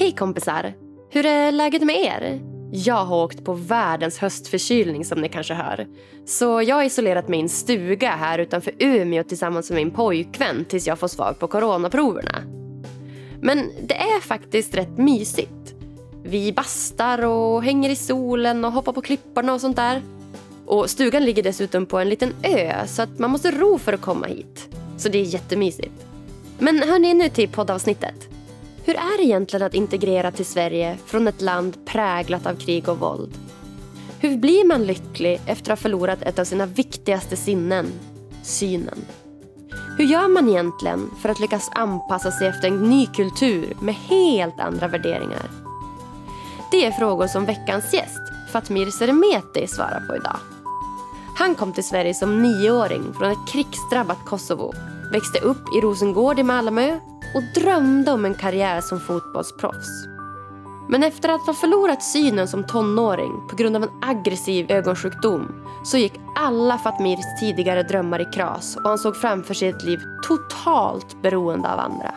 Hej kompisar! Hur är läget med er? Jag har åkt på världens höstförkylning som ni kanske hör. Så jag har isolerat mig i en stuga här utanför Umeå tillsammans med min pojkvän tills jag får svar på coronaproverna. Men det är faktiskt rätt mysigt. Vi bastar och hänger i solen och hoppar på klipporna och sånt där. Och stugan ligger dessutom på en liten ö så att man måste ro för att komma hit. Så det är jättemysigt. Men hörni, nu till poddavsnittet. Hur är det egentligen att integrera till Sverige från ett land präglat av krig och våld? Hur blir man lycklig efter att ha förlorat ett av sina viktigaste sinnen, synen? Hur gör man egentligen för att lyckas anpassa sig efter en ny kultur med helt andra värderingar? Det är frågor som veckans gäst, Fatmir Seremeti, svarar på idag. Han kom till Sverige som nioåring från ett krigsdrabbat Kosovo, växte upp i Rosengård i Malmö och drömde om en karriär som fotbollsproffs. Men efter att ha förlorat synen som tonåring på grund av en aggressiv ögonsjukdom så gick alla Fatmirs tidigare drömmar i kras och han såg framför sig ett liv totalt beroende av andra.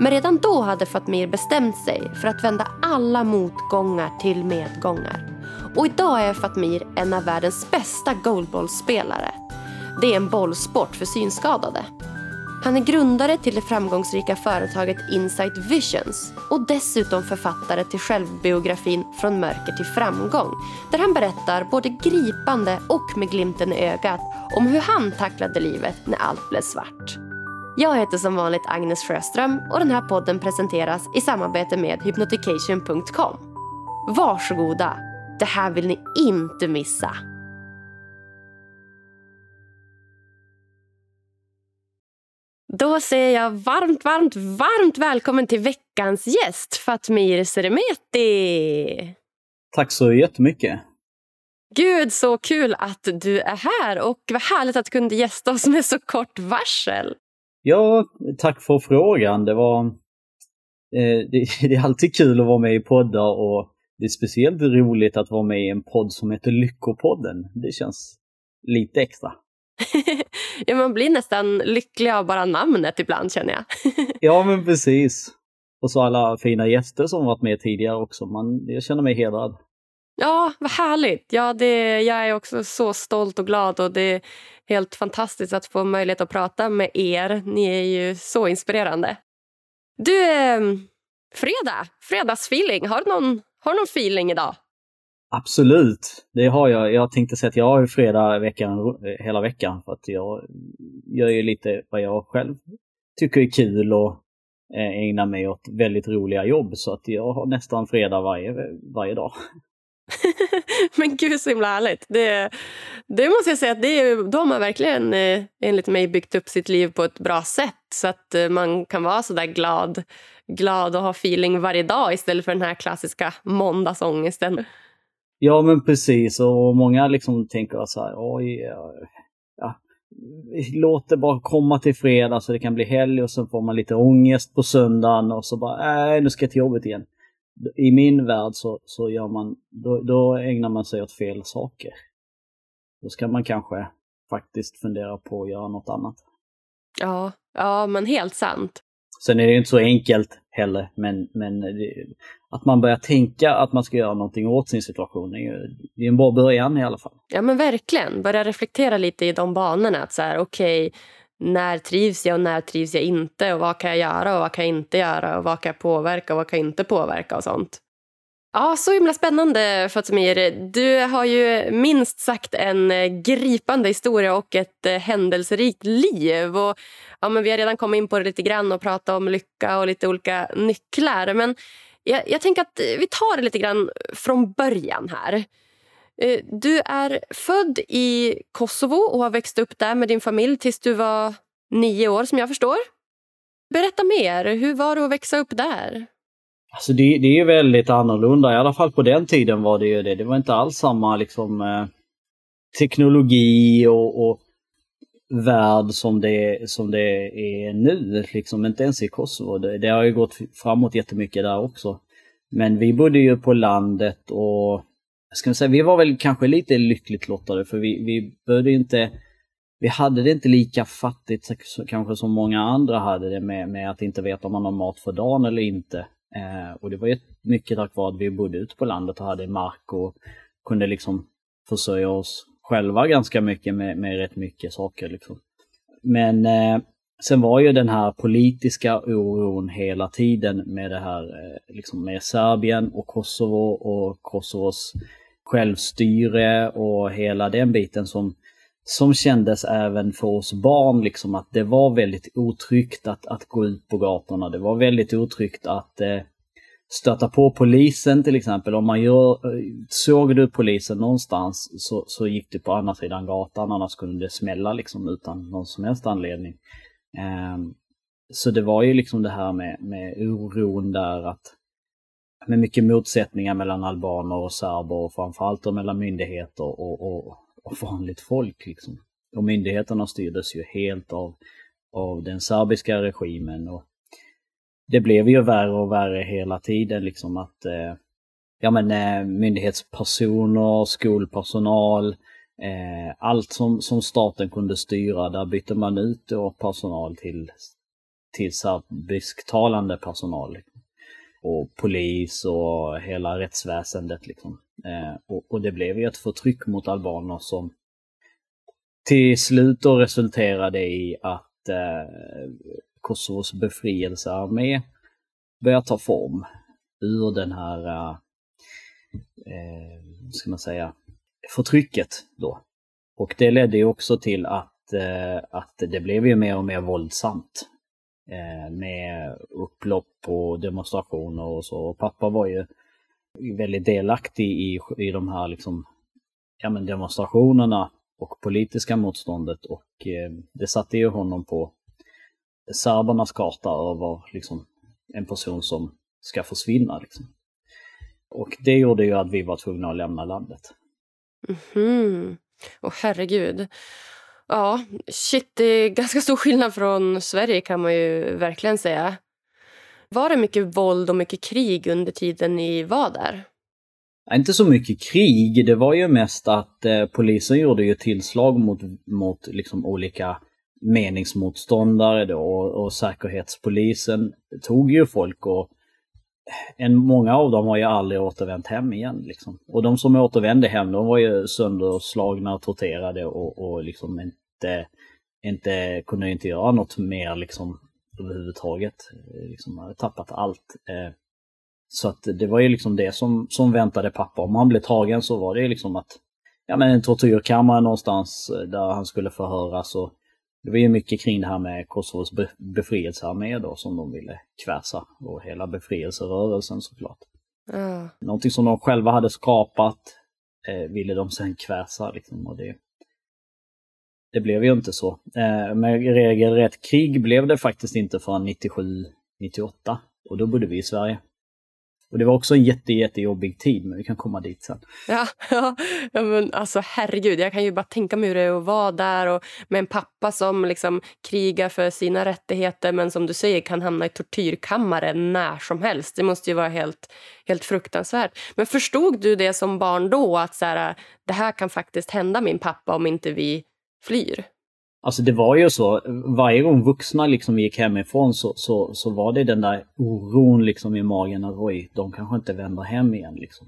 Men redan då hade Fatmir bestämt sig för att vända alla motgångar till medgångar. Och idag är Fatmir en av världens bästa goalballspelare. Det är en bollsport för synskadade. Han är grundare till det framgångsrika företaget Insight Visions och dessutom författare till självbiografin Från mörker till framgång där han berättar både gripande och med glimten i ögat om hur han tacklade livet när allt blev svart. Jag heter som vanligt Agnes Sjöström och den här podden presenteras i samarbete med hypnotication.com. Varsågoda, det här vill ni inte missa. Då säger jag varmt, varmt, varmt välkommen till veckans gäst, Fatmir Seremeti. Tack så jättemycket. Gud, så kul att du är här och vad härligt att du kunde gästa oss med så kort varsel. Ja, tack för frågan. Det var... Eh, det, det, är alltid kul att vara med i poddar och det är speciellt roligt att vara med i en podd som heter Lyckopodden. Det känns lite extra. ja, man blir nästan lycklig av bara namnet ibland känner jag. ja, men precis. Och så alla fina gäster som varit med tidigare också. Man, jag känner mig hedrad. Ja, vad härligt. Ja, det, jag är också så stolt och glad och det är helt fantastiskt att få möjlighet att prata med er. Ni är ju så inspirerande. Du, eh, fredag, fredagsfeeling. Har du någon, har du någon feeling idag? Absolut, det har jag. Jag tänkte säga att jag har ju fredag veckan, eh, hela veckan för att jag gör ju lite vad jag själv tycker är kul och eh, ägnar mig åt väldigt roliga jobb så att jag har nästan fredag varje, varje dag. Men gud så himla härligt. Det, det måste jag säga att det är, då har man verkligen eh, enligt mig byggt upp sitt liv på ett bra sätt så att man kan vara så där glad, glad och ha feeling varje dag istället för den här klassiska måndagsångesten. Ja men precis och många liksom tänker så här, oj, ja, låt det bara komma till fredag så det kan bli helg och så får man lite ångest på söndagen och så bara, nej nu ska jag till jobbet igen. I min värld så, så gör man, då, då ägnar man sig åt fel saker. Då ska man kanske faktiskt fundera på att göra något annat. Ja, ja men helt sant. Sen är det inte så enkelt heller, men, men att man börjar tänka att man ska göra någonting åt sin situation är, ju, det är en bra början i alla fall. Ja men verkligen, börja reflektera lite i de banorna. Att så här, okej, okay, när trivs jag och när trivs jag inte? Och vad kan jag göra och vad kan jag inte göra? Och vad kan jag påverka och vad kan jag inte påverka och sånt. Ja, så himla spännande Fatemir. Du har ju minst sagt en eh, gripande historia och ett eh, händelserikt liv. Och, ja, men vi har redan kommit in på det lite grann och pratat om lycka och lite olika nycklar. Men jag, jag tänker att eh, vi tar det lite grann från början här. Eh, du är född i Kosovo och har växt upp där med din familj tills du var nio år som jag förstår. Berätta mer. Hur var det att växa upp där? Alltså det, det är väldigt annorlunda. I alla fall på den tiden var det ju det. Det var inte alls samma liksom eh, teknologi och, och värld som det, som det är nu. Liksom inte ens i Kosovo. Det, det har ju gått framåt jättemycket där också. Men vi bodde ju på landet och ska man säga, vi var väl kanske lite lyckligt lottade för vi, vi började inte vi hade det inte lika fattigt kanske som många andra hade det med, med att inte veta om man har mat för dagen eller inte. Eh, och det var ju mycket tack vare att vi bodde ute på landet och hade mark och kunde liksom försörja oss själva ganska mycket med, med rätt mycket saker. Liksom. Men eh, sen var ju den här politiska oron hela tiden med det här eh, liksom med Serbien och Kosovo och Kosovos självstyre och hela den biten som, som kändes även för oss barn liksom att det var väldigt otryggt att, att gå ut på gatorna. Det var väldigt otryggt att eh, stöta på polisen till exempel. Om man gör, eh, såg du polisen någonstans så, så gick du på andra sidan gatan annars kunde det smälla liksom utan någon som helst anledning. Um, så det var ju liksom det här med, med oron där att med mycket motsättningar mellan albaner och serber och framförallt då mellan myndigheter och, och, och vanligt folk. Liksom. Och myndigheterna styrdes ju helt av, av den serbiska regimen och det blev ju värre och värre hela tiden liksom att eh, ja men eh, myndighetspersoner, skolpersonal, eh, allt som, som staten kunde styra, där bytte man ut då personal till, till serbisktalande personal. Liksom. Och polis och hela rättsväsendet liksom. Eh, och, och, det blev ju ett förtryck mot albaner som till slut då resulterade i att eh, Kosovos befrielsearmé börjar ta form ur den här, eh, eh, ska man säga, förtrycket då. Och det ledde ju också till att, eh, att det blev ju mer och mer våldsamt. Eh, med upplopp och demonstrationer och så. Och pappa var ju väldigt delaktig i, i de här liksom, ja, men demonstrationerna och politiska motståndet och eh, det satte ju honom på serbernas karta över liksom, en person som ska försvinna. Liksom. Och det gjorde ju att vi var tvungna att lämna landet. Mhm. Åh herregud. Ja, shit, det är ganska stor skillnad från Sverige kan man ju verkligen säga. Var det mycket våld och mycket krig under tiden ni var där? Inte så mycket krig, det var ju mest att eh, polisen gjorde ju tillslag mot, mot liksom olika meningsmotståndare då och, och säkerhetspolisen tog ju folk och en, många av dem har ju aldrig återvänt hem igen. Liksom. Och de som återvände hem, de var ju sönderslagna och torterade och, och liksom inte, inte kunde inte göra något mer liksom överhuvudtaget. Liksom hade tappat allt. Eh, så att det var ju liksom det som, som väntade pappa. Om han blev tagen så var det liksom att, ja men en tortyrkammare någonstans eh, där han skulle förhöras och det var ju mycket kring det här med Kosovos befrielsearmé då som de ville kväsa och hela befrielserörelsen såklart. Mm. Någonting som de själva hade skapat eh, ville de sen kväsa liksom och det, det blev ju inte så. Eh, med regelrätt krig blev det faktiskt inte förrän 97-98 och då bodde vi i Sverige. Och det var också en jätte, jättejobbig tid, men vi kan komma dit sen. Ja, ja, ja men alltså herregud, jag kan ju bara tänka mig hur det är att vara där och med en pappa som liksom krigar för sina rättigheter men som du säger kan hamna i tortyrkammare när som helst. Det måste ju vara helt, helt fruktansvärt. Men förstod du det som barn då, att så här, det här kan faktiskt hända min pappa om inte vi flyr? Alltså det var ju så, varje gång vuxna liksom gick hemifrån så, så, så var det den där oron liksom i magen att oj, de kanske inte vänder hem igen. Liksom.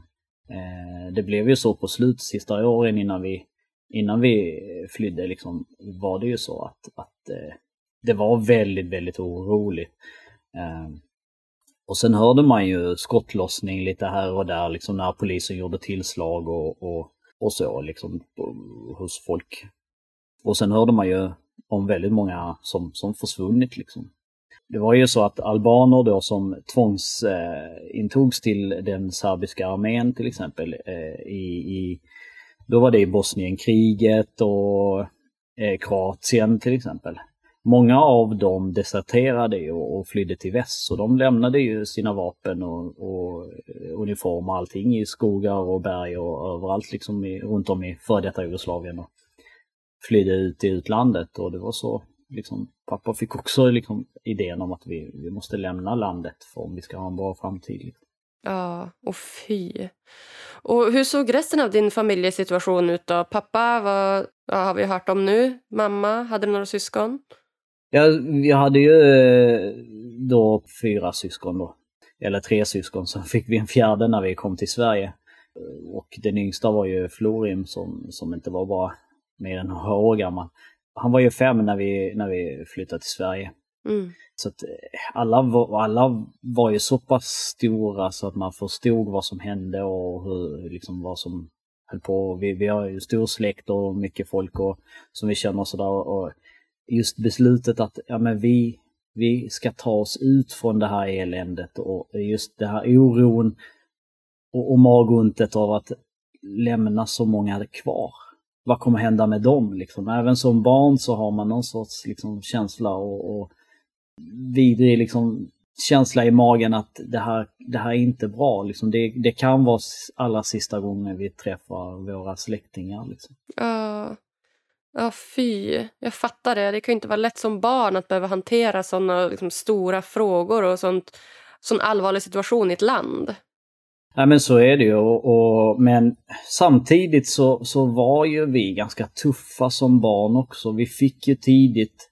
Eh, det blev ju så på slut, sista åren innan vi, innan vi flydde, liksom, var det ju så att, att eh, det var väldigt, väldigt oroligt. Eh, och sen hörde man ju skottlossning lite här och där, liksom när polisen gjorde tillslag och, och, och så, liksom hos folk och sen hörde man ju om väldigt många som, som försvunnit liksom. Det var ju så att albaner då som tvångsintogs eh, till den serbiska armén till exempel eh, i, i, då var det i Bosnienkriget och eh, Kroatien till exempel. Många av dem deserterade och, och flydde till väst så de lämnade ju sina vapen och, och eh, uniform och allting i skogar och berg och överallt liksom i, runt om i före detta Jugoslavien. Och, flydde ut i utlandet och det var så liksom, pappa fick också liksom, idén om att vi, vi måste lämna landet för om vi ska ha en bra framtid. Liksom. Ja, och fy. Och hur såg resten av din familjesituation ut då? Pappa vad ja, har vi hört om nu. Mamma, hade du några syskon? Ja, vi hade ju eh, då fyra syskon då. eller tre syskon, så fick vi en fjärde när vi kom till Sverige. Och den yngsta var ju Florim som, som inte var bara mer än några år gammal. Han var ju fem när vi, när vi flyttade till Sverige. Mm. Så att eh, alla var, alla var ju så pass stora så att man förstod vad som hände och hur, liksom vad som höll på. Vi, vi har ju stor släkt och mycket folk och, som vi känner och sådär. Och just beslutet att ja, men vi, vi ska ta oss ut från det här eländet och just det här oron och, och magontet av att lämna så många kvar. Vad kommer hända med dem? Liksom? Även som barn så har man någon sorts liksom, känsla och, och vidrig liksom, känsla i magen att det här, det här är inte bra. Liksom. Det, det kan vara allra sista gången vi träffar våra släktingar. Liksom. Ja. Ja, fy. Jag fattar det. Det kan ju inte vara lätt som barn att behöva hantera såna liksom, stora frågor och sånt, sån allvarlig situation i ett land. Ja men så är det ju. Och, och, men samtidigt så, så var ju vi ganska tuffa som barn också. Vi fick ju tidigt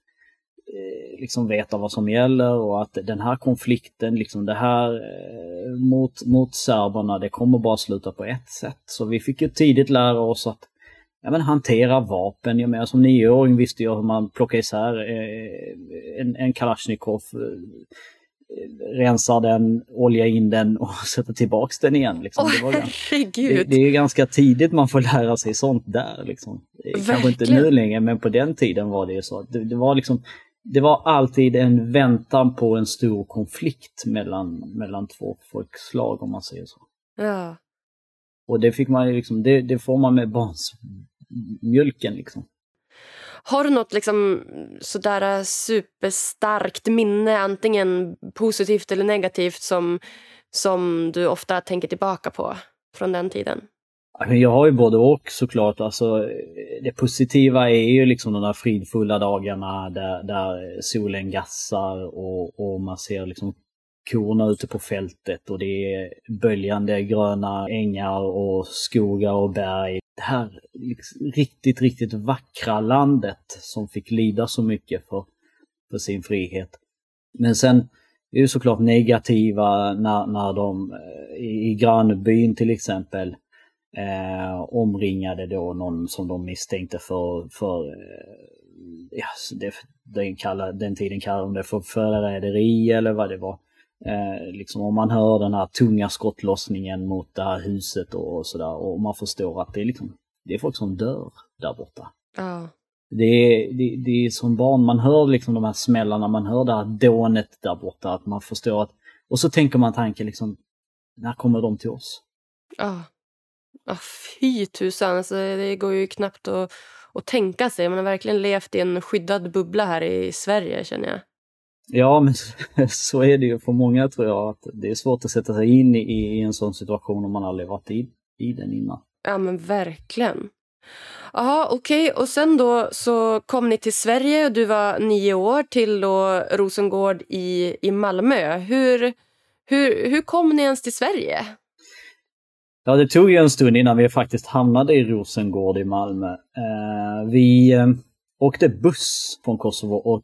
eh, liksom veta vad som gäller och att den här konflikten, liksom det här eh, mot, mot serberna, det kommer bara sluta på ett sätt. Så vi fick ju tidigt lära oss att ja, men hantera vapen. Jag menar, som nioåring visste jag hur man plockar isär eh, en, en Kalashnikov, eh, rensar den, oljar in den och sätter tillbaks den igen. Liksom. Åh, det, var, herregud! det, det är ganska tidigt man får lära sig sånt där. Liksom. Kanske inte nu längre, men på den tiden var det ju så. Det, det, var liksom det var alltid en väntan på en stor konflikt mellan, mellan två folkslag om man säger så. Ja. Och det fick man ju liksom, det, det får man med barns mjölken liksom. Har du något liksom sådär superstarkt minne, antingen positivt eller negativt, som, som du ofta tänker tillbaka på från den tiden? Jag har ju både och såklart. Alltså, det positiva är ju liksom de där fridfulla dagarna där, där solen gassar och, och man ser liksom korna ute på fältet och det är böljande gröna ängar och skogar och berg. Det här liksom, riktigt, riktigt vackra landet som fick lida så mycket för, för sin frihet. Men sen är det såklart negativa när, när de eh, i, i grannbyn till exempel eh, omringade då någon som de misstänkte för, för eh, ja, det, den, kallade, den tiden kallade de det för förräderi eller vad det var. Eh, liksom om man hör den här tunga skottlossningen mot det här huset och sådär och man förstår att det är liksom, det är folk som dör där borta. Ja. Det är, det, det är som barn, man hör liksom de här smällarna, man hör det här dånet där borta, att man förstår att, och så tänker man tanken liksom, när kommer de till oss? Ja. Ja, fy tusan, alltså, det går ju knappt att, att tänka sig. Man har verkligen levt i en skyddad bubbla här i Sverige känner jag. Ja, men så är det ju för många tror jag. att Det är svårt att sätta sig in i, i en sån situation om man aldrig varit i, i den innan. Ja, men verkligen. Jaha, okej. Okay. Och sen då så kom ni till Sverige och du var nio år till då Rosengård i, i Malmö. Hur, hur, hur kom ni ens till Sverige? Ja, det tog ju en stund innan vi faktiskt hamnade i Rosengård i Malmö. Eh, vi eh, åkte buss från Kosovo och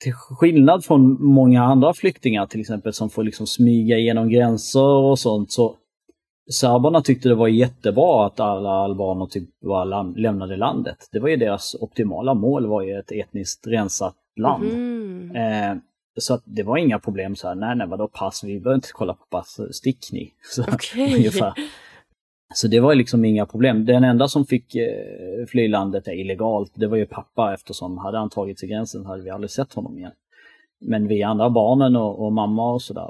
till skillnad från många andra flyktingar till exempel som får liksom smyga igenom gränser och sånt så serberna tyckte det var jättebra att alla albaner typ var lämnade landet. Det var ju deras optimala mål var ju ett etniskt rensat land. Mm. Eh, så att det var inga problem så här, nej nej vadå pass, vi behöver inte kolla på pass, stick ni. Så, okay. ungefär. Så det var liksom inga problem. Den enda som fick eh, fly landet illegalt, det var ju pappa eftersom hade han tagit sig gränsen hade vi aldrig sett honom igen. Men vi andra barnen och, och mamma och sådär,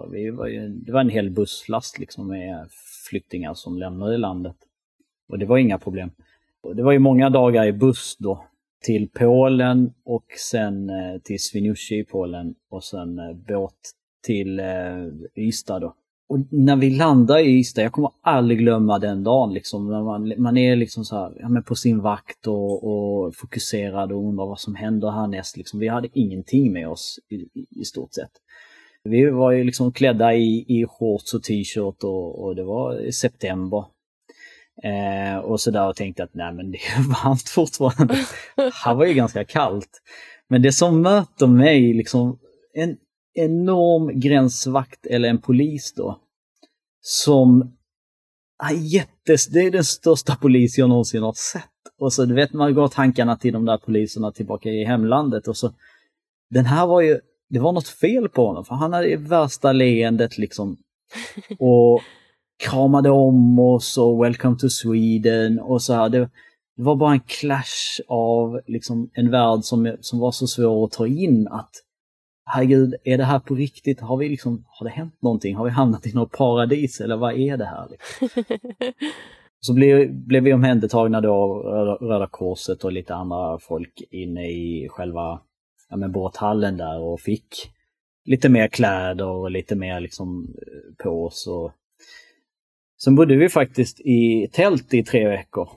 det var en hel busslast liksom med flyktingar som lämnade landet. Och det var inga problem. Och det var ju många dagar i buss då till Polen och sen eh, till Swinoujscie i Polen och sen eh, båt till eh, Ystad då. Och när vi landar i Ystad, jag kommer aldrig glömma den dagen liksom. När man, man är liksom så här, ja, men på sin vakt och, och fokuserad och undrar vad som händer härnäst. Liksom. Vi hade ingenting med oss i, i, stort sett. Vi var ju liksom klädda i, i shorts och t-shirt och, och det var i september. Eh, och sådär och tänkte att nej men det är varmt fortfarande. Här var ju ganska kallt. Men det som möter mig liksom, en enorm gränsvakt eller en polis då. Som är jättes, det är den största polis jag någonsin har sett. Och så du vet man går tankarna till de där poliserna tillbaka i hemlandet och så den här var ju, det var något fel på honom för han hade värsta leendet liksom. Och kramade om oss och Welcome to Sweden och så här. Det, det var bara en clash av liksom en värld som, som var så svår att ta in att herregud, är det här på riktigt? Har, vi liksom, har det hänt någonting? Har vi hamnat i något paradis eller vad är det här? Liksom? Så blev, blev vi omhändertagna då Röda Korset och lite andra folk inne i själva ja, men båthallen där och fick lite mer kläder och lite mer liksom på oss. Och... Sen bodde vi faktiskt i tält i tre veckor.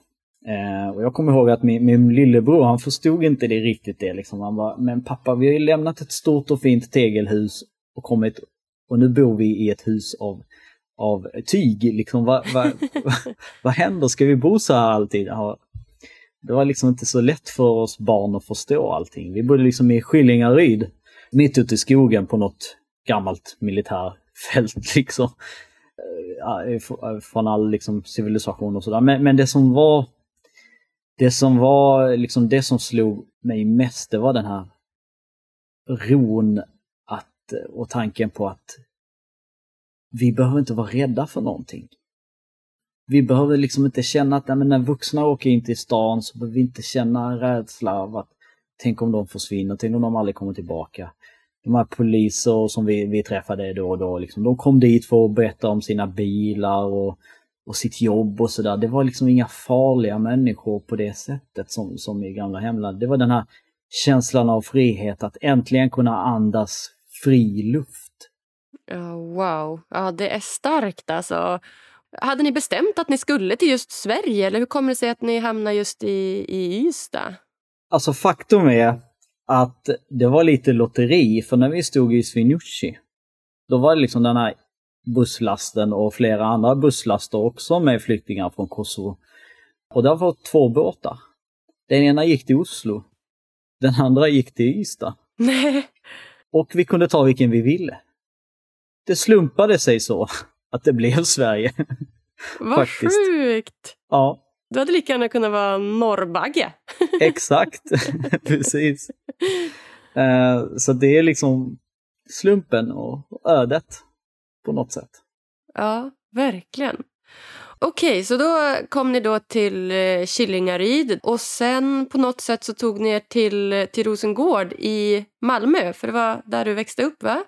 Eh, och jag kommer ihåg att min, min lillebror han förstod inte det riktigt det. Liksom. Han bara, men pappa vi har ju lämnat ett stort och fint tegelhus och kommit och nu bor vi i ett hus av, av tyg. Liksom, vad, vad, vad, vad händer? Ska vi bo så här alltid? Ja, det var liksom inte så lätt för oss barn att förstå allting. Vi bodde liksom i Skillingaryd, mitt ute i skogen på något gammalt militärfält liksom. Från all liksom, civilisation och sådär. Men, men det som var det som var liksom det som slog mig mest, det var den här ron att, och tanken på att vi behöver inte vara rädda för någonting. Vi behöver liksom inte känna att nej, när vuxna åker in till stan så behöver vi inte känna rädsla av att tänk om de försvinner, tänk om de aldrig kommer tillbaka. De här poliser som vi, vi träffade då och då, liksom, de kom dit för att berätta om sina bilar och och sitt jobb och sådär. Det var liksom inga farliga människor på det sättet som, som i gamla hemland. Det var den här känslan av frihet, att äntligen kunna andas fri luft. Oh, wow, ja det är starkt alltså. Hade ni bestämt att ni skulle till just Sverige eller hur kommer det sig att ni hamnade just i, i Ystad? Alltså faktum är att det var lite lotteri för när vi stod i Swinoujscie då var det liksom den här busslasten och flera andra busslaster också med flyktingar från Kosovo. Och det var två båtar. Den ena gick till Oslo. Den andra gick till Ystad. Nej. Och vi kunde ta vilken vi ville. Det slumpade sig så att det blev Sverige. Vad Faktiskt. sjukt! Ja. Du hade lika gärna kunnat vara norrbagge. Exakt, precis. Uh, så det är liksom slumpen och ödet på något sätt. Ja, verkligen. Okej, så då kom ni då till eh, Killingaryd och sen på något sätt så tog ni er till, till Rosengård i Malmö, för det var där du växte upp va?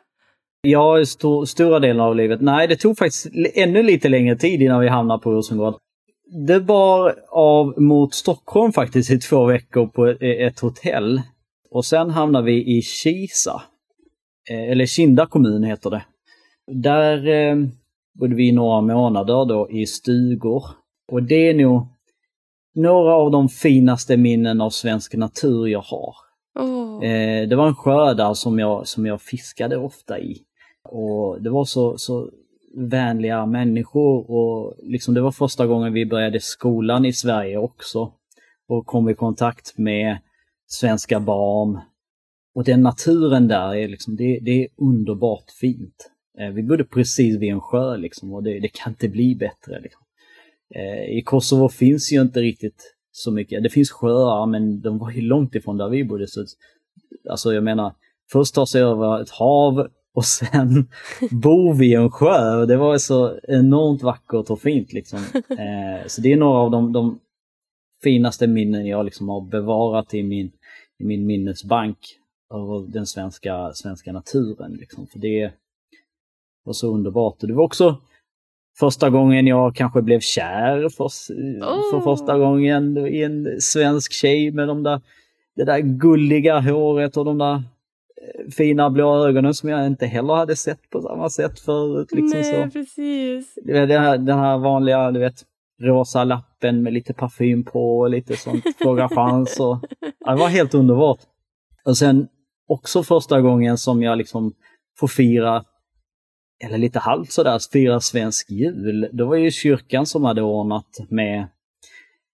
Ja, st stora delen av livet. Nej, det tog faktiskt ännu lite längre tid innan vi hamnade på Rosengård. Det var av mot Stockholm faktiskt i två veckor på ett hotell. Och sen hamnade vi i Kisa. Eh, eller Kinda kommun heter det. Där eh, bodde vi några månader då i stugor. Och det är nog några av de finaste minnen av svensk natur jag har. Oh. Eh, det var en sjö där som jag, som jag fiskade ofta i. Och det var så, så vänliga människor och liksom det var första gången vi började skolan i Sverige också. Och kom i kontakt med svenska barn. Och den naturen där är liksom, det, det är underbart fint. Eh, vi bodde precis vid en sjö liksom och det, det kan inte bli bättre. Liksom. Eh, I Kosovo finns ju inte riktigt så mycket. Det finns sjöar men de var ju långt ifrån där vi bodde. Så, alltså jag menar, först ta sig över ett hav och sen bo vid en sjö. Det var så enormt vackert och fint liksom. Eh, så det är några av de, de finaste minnen jag liksom har bevarat i min, i min minnesbank av den svenska, svenska naturen. Liksom. För det, var så underbart. Det var också första gången jag kanske blev kär för, oh. för första gången i en svensk tjej med de där, det där gulliga håret och de där eh, fina blå ögonen som jag inte heller hade sett på samma sätt förut. Liksom Nej, så. precis. Det här, den här vanliga, du vet, rosa lappen med lite parfym på och lite sånt, fråga chans och ja, det var helt underbart. Och sen också första gången som jag liksom får fira eller lite halvt sådär, fira svensk jul. Det var ju kyrkan som hade ordnat med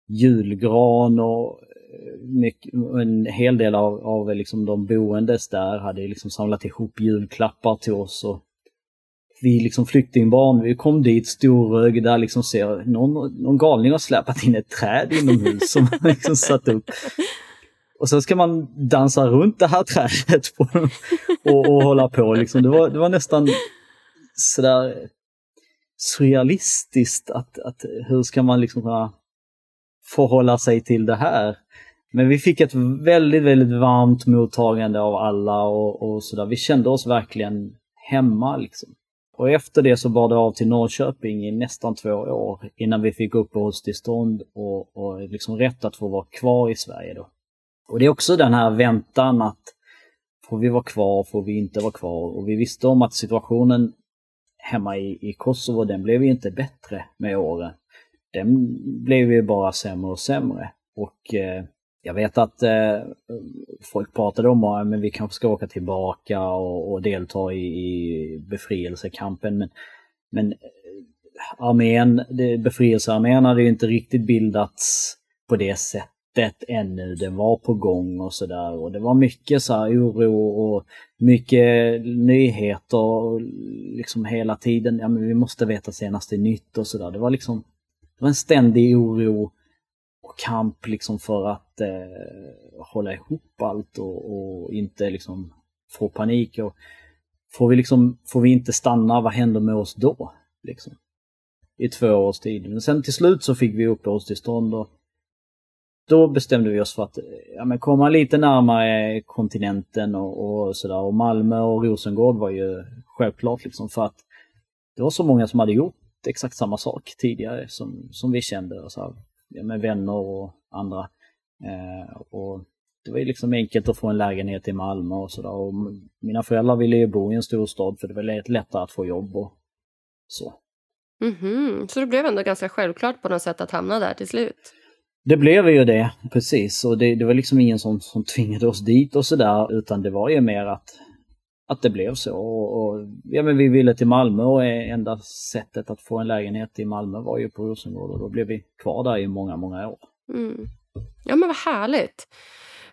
julgran och eh, mycket, en hel del av, av eh, liksom de boendes där hade liksom samlat ihop julklappar till oss. Och vi liksom flyktingbarn, vi kom dit storögda, och liksom ser någon, någon galning har släpat in ett träd inomhus som liksom satt upp. Och sen ska man dansa runt det här trädet på, och, och hålla på. Liksom. Det, var, det var nästan sådär surrealistiskt att, att hur ska man liksom kunna förhålla sig till det här? Men vi fick ett väldigt, väldigt varmt mottagande av alla och, och sådär. Vi kände oss verkligen hemma liksom. Och efter det så bar det av till Norrköping i nästan två år innan vi fick uppehållstillstånd och, och liksom rätt att få vara kvar i Sverige då. Och det är också den här väntan att får vi vara kvar, får vi inte vara kvar? Och vi visste om att situationen hemma i, i Kosovo, den blev ju inte bättre med åren. Den blev ju bara sämre och sämre. Och eh, jag vet att eh, folk pratade om att men vi kanske ska åka tillbaka och, och delta i, i befrielsekampen. Men, men eh, armén, befrielsearmén hade ju inte riktigt bildats på det sättet ännu. Den var på gång och sådär. Och det var mycket så oro och mycket nyheter liksom hela tiden. Ja men vi måste veta senaste nytt och sådär. Det var liksom det var en ständig oro och kamp liksom för att eh, hålla ihop allt och, och, inte liksom få panik. Och får vi liksom, får vi inte stanna, vad händer med oss då? Liksom. I två års tid. Men sen till slut så fick vi uppehållstillstånd och då bestämde vi oss för att eh, ja, men komma lite närmare kontinenten och, och sådär. Och Malmö och Rosengård var ju självklart liksom för att det var så många som hade gjort exakt samma sak tidigare som, som vi kände. Och så ja, med vänner och andra. Eh, och det var ju liksom enkelt att få en lägenhet i Malmö och sådär. Mina föräldrar ville ju bo i en stor stad för det var lättare att få jobb och så. Mm -hmm. Så det blev ändå ganska självklart på något sätt att hamna där till slut? Det blev ju det, precis. Och det, det var liksom ingen som, som tvingade oss dit och sådär, utan det var ju mer att, att det blev så. Och, och, ja, men vi ville till Malmö och e- enda sättet att få en lägenhet i Malmö var ju på Rosengård och då blev vi kvar där i många, många år. Mm. Ja men vad härligt.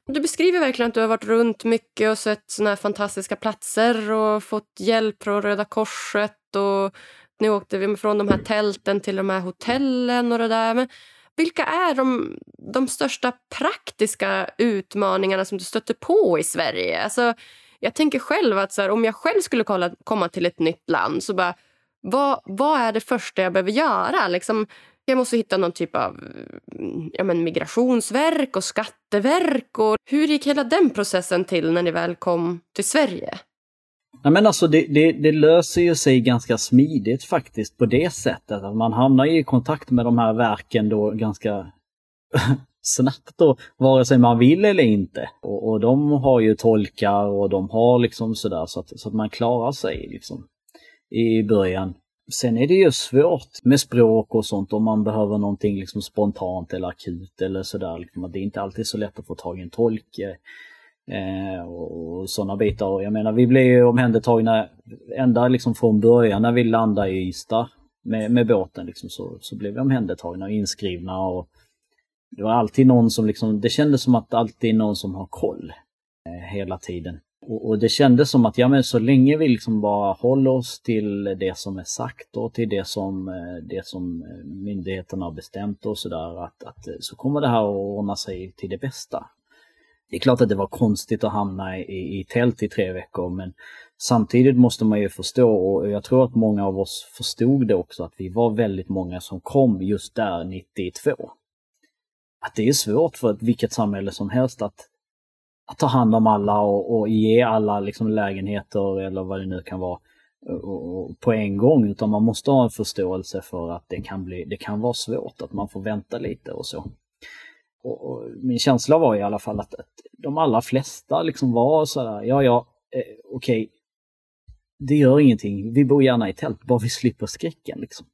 Du beskriver verkligen att du har varit runt mycket och sett såna här fantastiska platser och fått hjälp från Röda Korset och nu åkte vi från de här tälten till de här hotellen och det där. Men vilka är de, de största praktiska utmaningarna som du stöter på i Sverige? Alltså, jag tänker själv att så här, om jag själv skulle kolla, komma till ett nytt land så bara, vad, vad är det första jag behöver göra? Liksom, jag måste hitta någon typ av mm, ja, men migrationsverk och skatteverk. Och hur gick hela den processen till när ni väl kom till Sverige? Ja, men alltså det, det, det, löser ju sig ganska smidigt faktiskt på det sättet att man hamnar i kontakt med de här verken då ganska snabbt då, vare sig man vill eller inte. Och, och de har ju tolkar och de har liksom sådär så att, så att man klarar sig liksom i början. Sen är det ju svårt med språk och sånt om man behöver någonting liksom spontant eller akut eller sådär. Liksom, det är inte alltid så lätt att få tag i en tolk. Eh, och sådana bitar. Och jag menar vi blev ju omhändertagna ända liksom från början när vi landade i Ystad med, med båten liksom, så, så blev vi omhändertagna och inskrivna. Och det var alltid någon som liksom, det kändes som att alltid någon som har koll eh, hela tiden. Och, och, det kändes som att ja men så länge vi liksom bara håller oss till det som är sagt och till det som, eh, det som eh, myndigheterna har bestämt och sådär att, att så kommer det här att ordna sig till det bästa. Det är klart att det var konstigt att hamna i, i tält i tre veckor men samtidigt måste man ju förstå och jag tror att många av oss förstod det också att vi var väldigt många som kom just där 92. Att det är svårt för vilket samhälle som helst att, att ta hand om alla och, och ge alla liksom lägenheter eller vad det nu kan vara på en gång utan man måste ha en förståelse för att det kan, bli, det kan vara svårt, att man får vänta lite och så. Och, och, min känsla var i alla fall att, att de allra flesta liksom var sådär, ja ja, eh, okej, okay, det gör ingenting, vi bor gärna i tält, bara vi slipper skräcken. Liksom.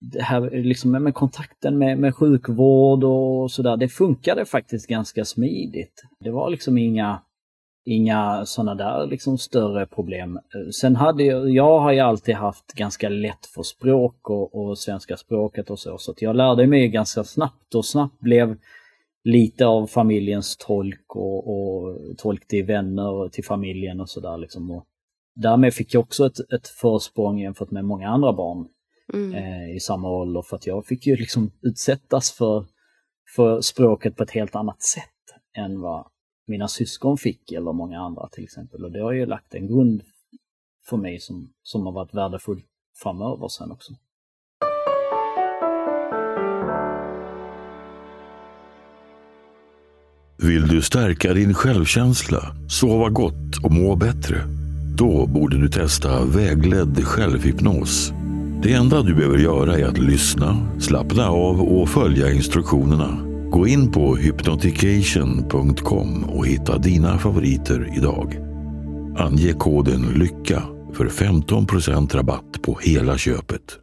Det här liksom med kontakten med, med sjukvård och sådär, det funkade faktiskt ganska smidigt. Det var liksom inga inga sådana där liksom större problem. Sen hade jag, jag har ju alltid haft ganska lätt för språk och, och svenska språket och så, så jag lärde mig ganska snabbt och snabbt blev lite av familjens tolk och, och tolk till vänner och till familjen och sådär. Liksom. därmed fick jag också ett, ett försprång jämfört med många andra barn mm. eh, i samma ålder för att jag fick ju liksom utsättas för, för språket på ett helt annat sätt än vad mina syskon fick eller många andra till exempel. Och det har ju lagt en grund för mig som, som har varit värdefull framöver sen också. Vill du stärka din självkänsla, sova gott och må bättre? Då borde du testa vägledd självhypnos. Det enda du behöver göra är att lyssna, slappna av och följa instruktionerna. Gå in på hypnotication.com och hitta dina favoriter idag. Ange koden LYCKA för 15% rabatt på hela köpet.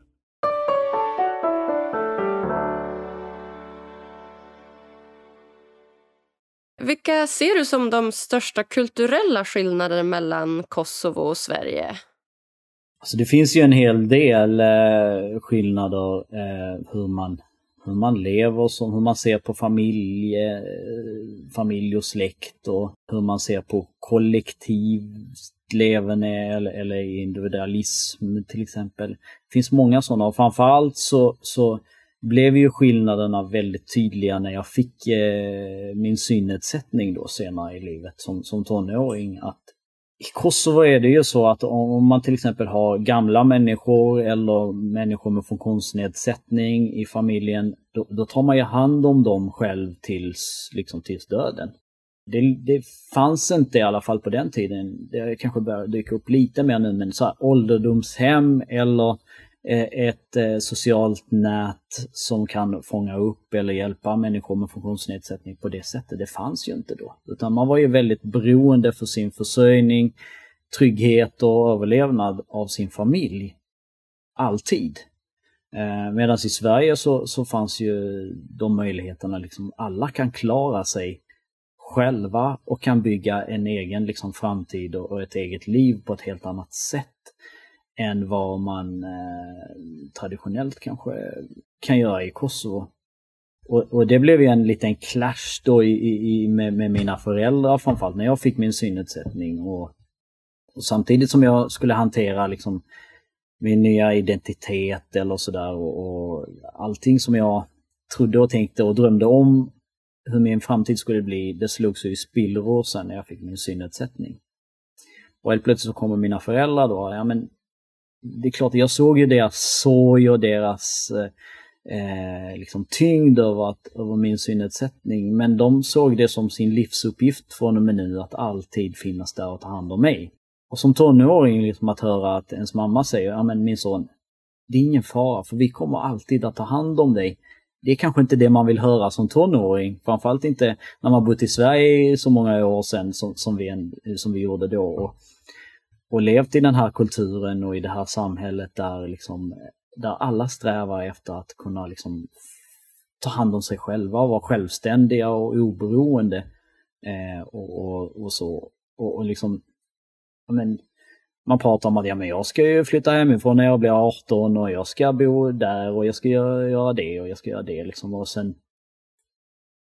Vilka ser du som de största kulturella skillnaderna mellan Kosovo och Sverige? Alltså det finns ju en hel del eh, skillnader eh, hur, man, hur man lever, som, hur man ser på familj, familj och släkt och hur man ser på kollektivt levande eller, eller individualism till exempel. Det finns många sådana och framförallt så, så blev ju skillnaderna väldigt tydliga när jag fick eh, min synnedsättning då senare i livet som, som tonåring. Att i Kosovo är det ju så att om man till exempel har gamla människor eller människor med funktionsnedsättning i familjen, då, då tar man ju hand om dem själv tills, liksom, tills döden. Det, det, fanns inte i alla fall på den tiden. Det kanske börjar dyka upp lite mer nu, men så här, ålderdomshem eller Eh, ett eh, socialt nät som kan fånga upp eller hjälpa människor med funktionsnedsättning på det sättet. Det fanns ju inte då. Utan man var ju väldigt beroende för sin försörjning, trygghet och överlevnad av sin familj. Alltid. Eh, Medan i Sverige så, så fanns ju de möjligheterna, liksom alla kan klara sig själva och kan bygga en egen liksom, framtid och ett eget liv på ett helt annat sätt än vad man eh, traditionellt kanske kan göra i Kosovo. Och, och, det blev ju en liten clash då i, i, med, med, mina föräldrar framförallt när jag fick min synnedsättning. Och, och, samtidigt som jag skulle hantera liksom min nya identitet eller sådär och, och allting som jag trodde och tänkte och drömde om hur min framtid skulle bli, det slogs ju i spillror sen när jag fick min synnedsättning. Och helt plötsligt så kommer mina föräldrar då, ja men det är klart, jag såg ju deras sorg och deras eh, eh, liksom tyngd över, att, över min synnedsättning. Men de såg det som sin livsuppgift från och med nu att alltid finnas där och ta hand om mig. Och som tonåring liksom att höra att ens mamma säger, ja men min son, det är ingen fara för vi kommer alltid att ta hand om dig. Det är kanske inte det man vill höra som tonåring, framförallt inte när man bott i Sverige så många år sedan som, som, vi, som vi gjorde då. Och, och levt i den här kulturen och i det här samhället där, liksom, där alla strävar efter att kunna liksom, ta hand om sig själva och vara självständiga och oberoende. Eh, och, och, och, så. Och, och liksom, men, man pratar om att ja, men jag ska ju flytta hemifrån när jag blir 18 och jag ska bo där och jag ska göra, göra det och jag ska göra det. Liksom. Och sen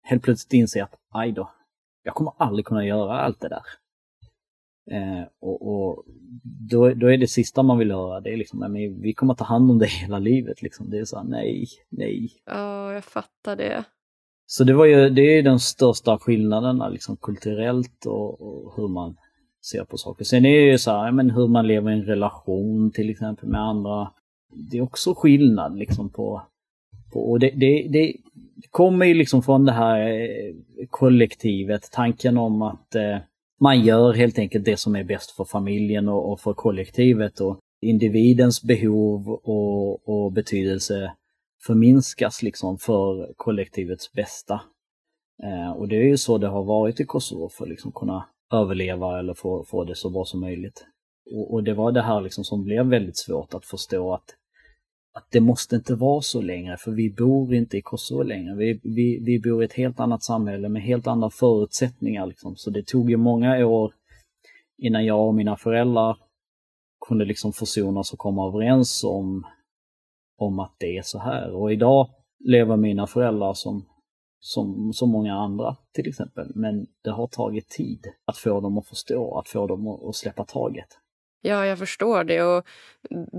helt plötsligt inse att aj då, jag kommer aldrig kunna göra allt det där. Eh, och, och då, då, är det sista man vill höra, det är liksom, men vi kommer ta hand om det hela livet. Liksom. Det är så nej, nej. Ja, oh, jag fattar det. Så det, var ju, det är den största skillnaden liksom, kulturellt och, och, hur man ser på saker. Sen är det ju så här, men hur man lever i en relation till exempel med andra. Det är också skillnad liksom på, på och det, det, det kommer ju liksom från det här eh, kollektivet, tanken om att eh, man gör helt enkelt det som är bäst för familjen och, och för kollektivet och individens behov och, och, betydelse förminskas liksom för kollektivets bästa. Eh, och det är ju så det har varit i Kosovo för att liksom kunna överleva eller få, få det så bra som möjligt. Och, och det var det här liksom som blev väldigt svårt att förstå att att det måste inte vara så längre, för vi bor inte i Kosovo längre. Vi, vi, vi bor i ett helt annat samhälle med helt andra förutsättningar. Liksom. Så det tog ju många år innan jag och mina föräldrar kunde liksom försonas och komma överens om, om att det är så här. Och idag lever mina föräldrar som som så många andra till exempel. Men det har tagit tid att få dem att förstå, att få dem att släppa taget. Ja, jag förstår det. Och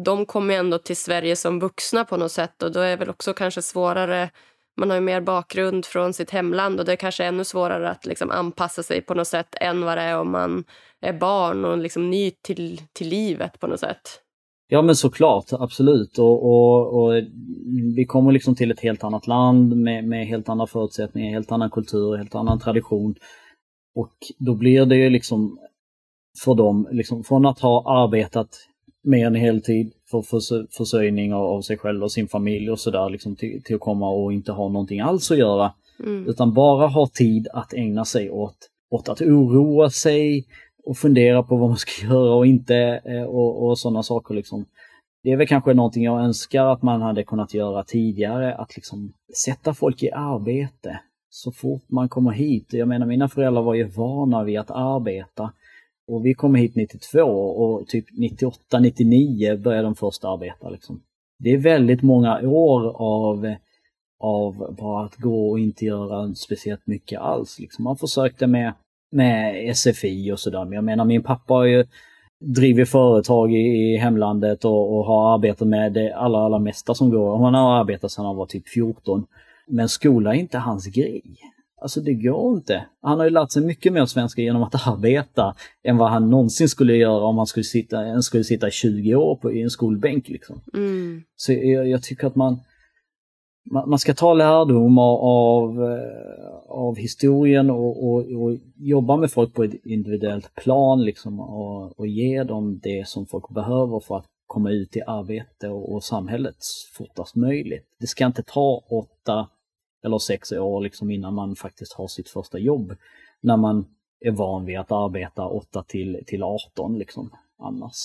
de kommer ändå till Sverige som vuxna på något sätt och då är det väl också kanske svårare man har ju mer bakgrund från sitt hemland och det är kanske ännu svårare att liksom anpassa sig på något sätt än vad det är om man är barn och liksom ny till, till livet på något sätt. Ja men såklart, absolut. Och, och, och, vi kommer liksom till ett helt annat land med, med helt andra förutsättningar, helt annan kultur, helt annan tradition. Och då blir det ju liksom för dem, liksom, från att ha arbetat mer än heltid för försörjning av sig själv och sin familj och sådär, liksom, till, till, att komma och inte ha någonting alls att göra. Mm. Utan bara ha tid att ägna sig åt, åt att oroa sig och fundera på vad man ska göra och inte eh, och, och sådana saker. Liksom. Det är väl kanske någonting jag önskar att man hade kunnat göra tidigare, att liksom sätta folk i arbete så fort man kommer hit. Jag menar mina föräldrar var ju vana vid att arbeta. Och vi kom hit 92 och typ 98, 99 började de först arbeta. Liksom. Det är väldigt många år av, av bara att gå och inte göra speciellt mycket alls. Liksom. Man försökte med, med SFI och sådär. Men jag menar min pappa har ju drivit företag i, i hemlandet och, och, har arbetat med det allra, allra mesta som går. Han har arbetat sedan han var typ 14. Men skola är inte hans grej. Alltså det går inte. Han har ju lärt sig mycket mer svenska genom att arbeta än vad han någonsin skulle göra om han skulle sitta, skulle sitta 20 år på, i en skolbänk. Liksom. Mm. Så jag, jag, tycker att man, man, man, ska ta lärdom av, av, eh, av historien och, och, och, jobba med folk på ett individuellt plan liksom, och, och ge dem det som folk behöver för att komma ut i arbete och, och samhället fortast möjligt. Det ska inte ta åtta eller sex år liksom innan man faktiskt har sitt första jobb. När man är van vid att arbeta 8 till, till 18 liksom annars.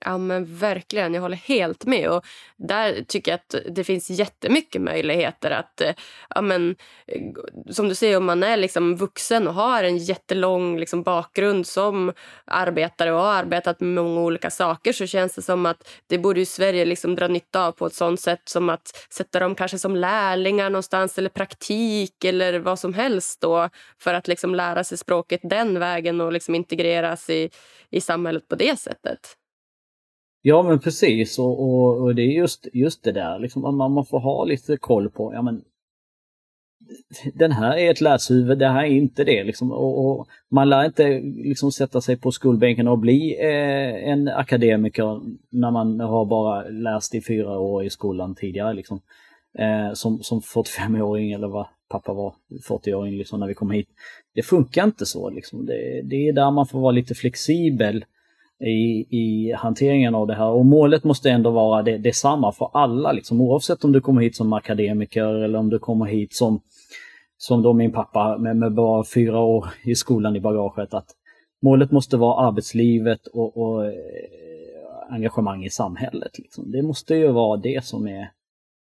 Ja men verkligen, jag håller helt med. Och där tycker jag att det finns jättemycket möjligheter att, eh, ja men, eh, som du säger, om man är liksom vuxen och har en jättelång liksom bakgrund som arbetare och har arbetat med många olika saker så känns det som att det borde ju Sverige liksom dra nytta av på ett sånt sätt som att sätta dem kanske som lärlingar någonstans eller praktik eller vad som helst då för att liksom lära sig språket den vägen och liksom integreras i, i samhället på det sättet. Ja men precis och, och, och, det är just, just det där liksom, man, man får ha lite koll på, ja men den här är ett läshuvud, det här är inte det. Liksom. Och, och man lär inte liksom, sätta sig på skolbänken och bli eh, en akademiker när man har bara läst i fyra år i skolan tidigare. Liksom. Eh, som, som 45-åring eller vad pappa var, 40-åring liksom, när vi kom hit. Det funkar inte så. Liksom. Det, det är där man får vara lite flexibel i, i hanteringen av det här. Och målet måste ändå vara det, detsamma för alla, liksom, oavsett om du kommer hit som akademiker eller om du kommer hit som, som då min pappa med, med bara fyra år i skolan i bagaget. Att målet måste vara arbetslivet och, och eh, engagemang i samhället. Liksom. Det måste ju vara det som är,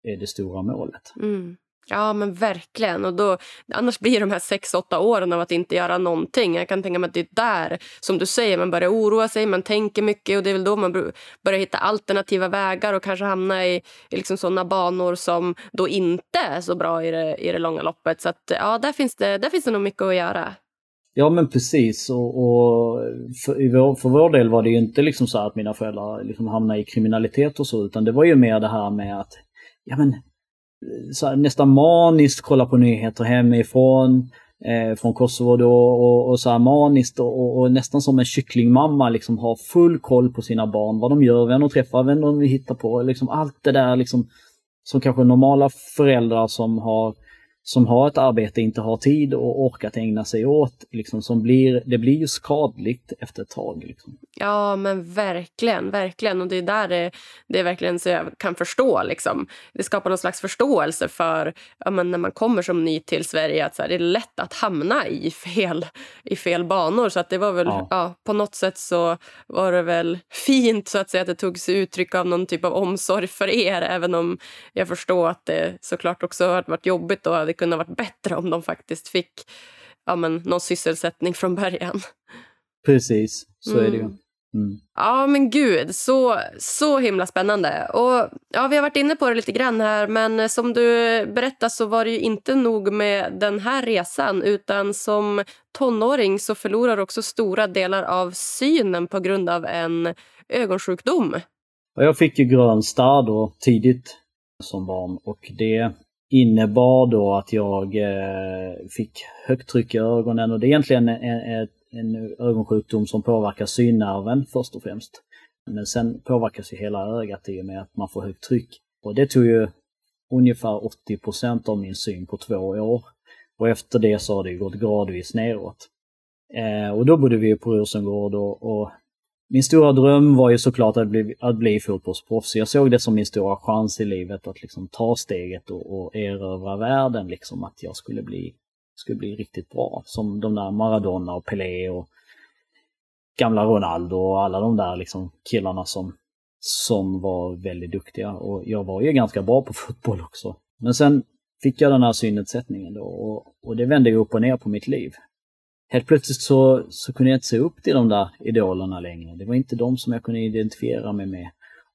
är det stora målet. Mm. Ja, men verkligen. Och då, annars blir de här sex, åtta åren av att inte göra någonting. Jag kan tänka mig att det är där, som du säger, man börjar oroa sig, man tänker mycket och det är väl då man börjar hitta alternativa vägar och kanske hamna i, i liksom sådana banor som då inte är så bra i det, i det långa loppet. Så att, ja, där finns, det, där finns det nog mycket att göra. Ja men precis och, och för, vår, för vår del var det ju inte liksom så att mina föräldrar liksom hamnade i kriminalitet och så utan det var ju mer det här med att ja men så nästan maniskt kolla på nyheter hemifrån. Eh, från Kosovo då och, och så här maniskt och, och, nästan som en kycklingmamma liksom har full koll på sina barn. Vad de gör, vem de träffar, vem de hittar på. Liksom allt det där liksom som kanske normala föräldrar som har som har ett arbete inte har tid och orkat ägna sig åt. Liksom, som blir, det blir ju skadligt efter ett tag. Liksom. Ja, men verkligen. verkligen. Och Det är där det, det är verkligen så jag kan förstå. Liksom. Det skapar någon slags förståelse för ja, men när man kommer som ny till Sverige att så här, det är lätt att hamna i fel, i fel banor. Så att det var väl, ja. ja. på något sätt så var det väl fint så att säga att det tog sig uttryck av någon typ av omsorg för er. Även om jag förstår att det såklart också har varit jobbigt och hade kunnat varit bättre om de faktiskt fick ja, men, någon sysselsättning från början. Precis, så mm. är det ju. Mm. Mm. Ja, men gud, så, så himla spännande. Och ja, Vi har varit inne på det lite grann här, men som du berättar så var det ju inte nog med den här resan utan som tonåring så förlorar du också stora delar av synen på grund av en ögonsjukdom. Jag fick ju grön starr då tidigt som barn och det innebar då att jag eh, fick högt tryck i ögonen och det är egentligen en, en, en ögonsjukdom som påverkar synnerven först och främst. Men sen påverkas ju hela ögat i och med att man får högt tryck. Och det tog ju ungefär 80% av min syn på två år. Och efter det så har det gått gradvis neråt. Eh, och då bodde vi på Rosengård och, och min stora dröm var ju såklart att bli, att bli fotbollsproffs. Jag såg det som min stora chans i livet att liksom ta steget och, och erövra världen. Liksom, att jag skulle bli, skulle bli riktigt bra. Som de där Maradona och Pelé och gamla Ronaldo och alla de där liksom killarna som, som var väldigt duktiga. Och jag var ju ganska bra på fotboll också. Men sen fick jag den här synnedsättningen då och, och det vände ju upp och ner på mitt liv helt plötsligt så, så kunde jag inte se upp till de där idolerna längre. Det var inte de som jag kunde identifiera mig med.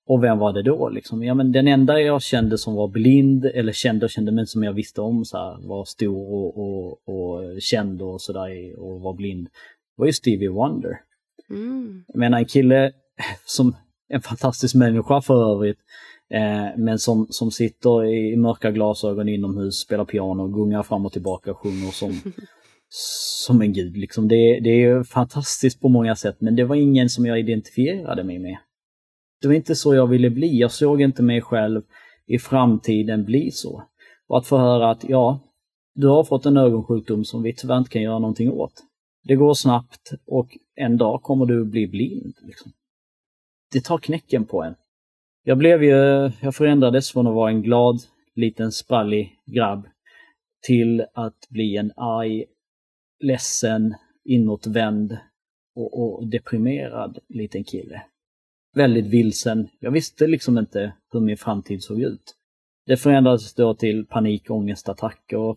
Och vem var det då? Liksom? Ja, men den enda jag kände som var blind, eller kände och kände men som jag visste om så här, var stor och, och, och känd och sådär och var blind, var ju Stevie Wonder. Mm. Jag menar en kille som en fantastisk människa för övrigt, eh, men som, som sitter i mörka glasögon inomhus, spelar piano, gungar fram och tillbaka och sjunger som, som en gud. Liksom. Det, det är fantastiskt på många sätt men det var ingen som jag identifierade mig med. Det var inte så jag ville bli. Jag såg inte mig själv i framtiden bli så. Och att få höra att ja, du har fått en ögonsjukdom som vi tyvärr inte kan göra någonting åt. Det går snabbt och en dag kommer du bli blind. Liksom. Det tar knäcken på en. Jag blev ju, jag förändrades från att vara en glad, liten, sprallig grabb till att bli en arg, ledsen, inåtvänd och, och deprimerad liten kille. Väldigt vilsen. Jag visste liksom inte hur min framtid såg ut. Det förändrades då till panik, ångestattacker.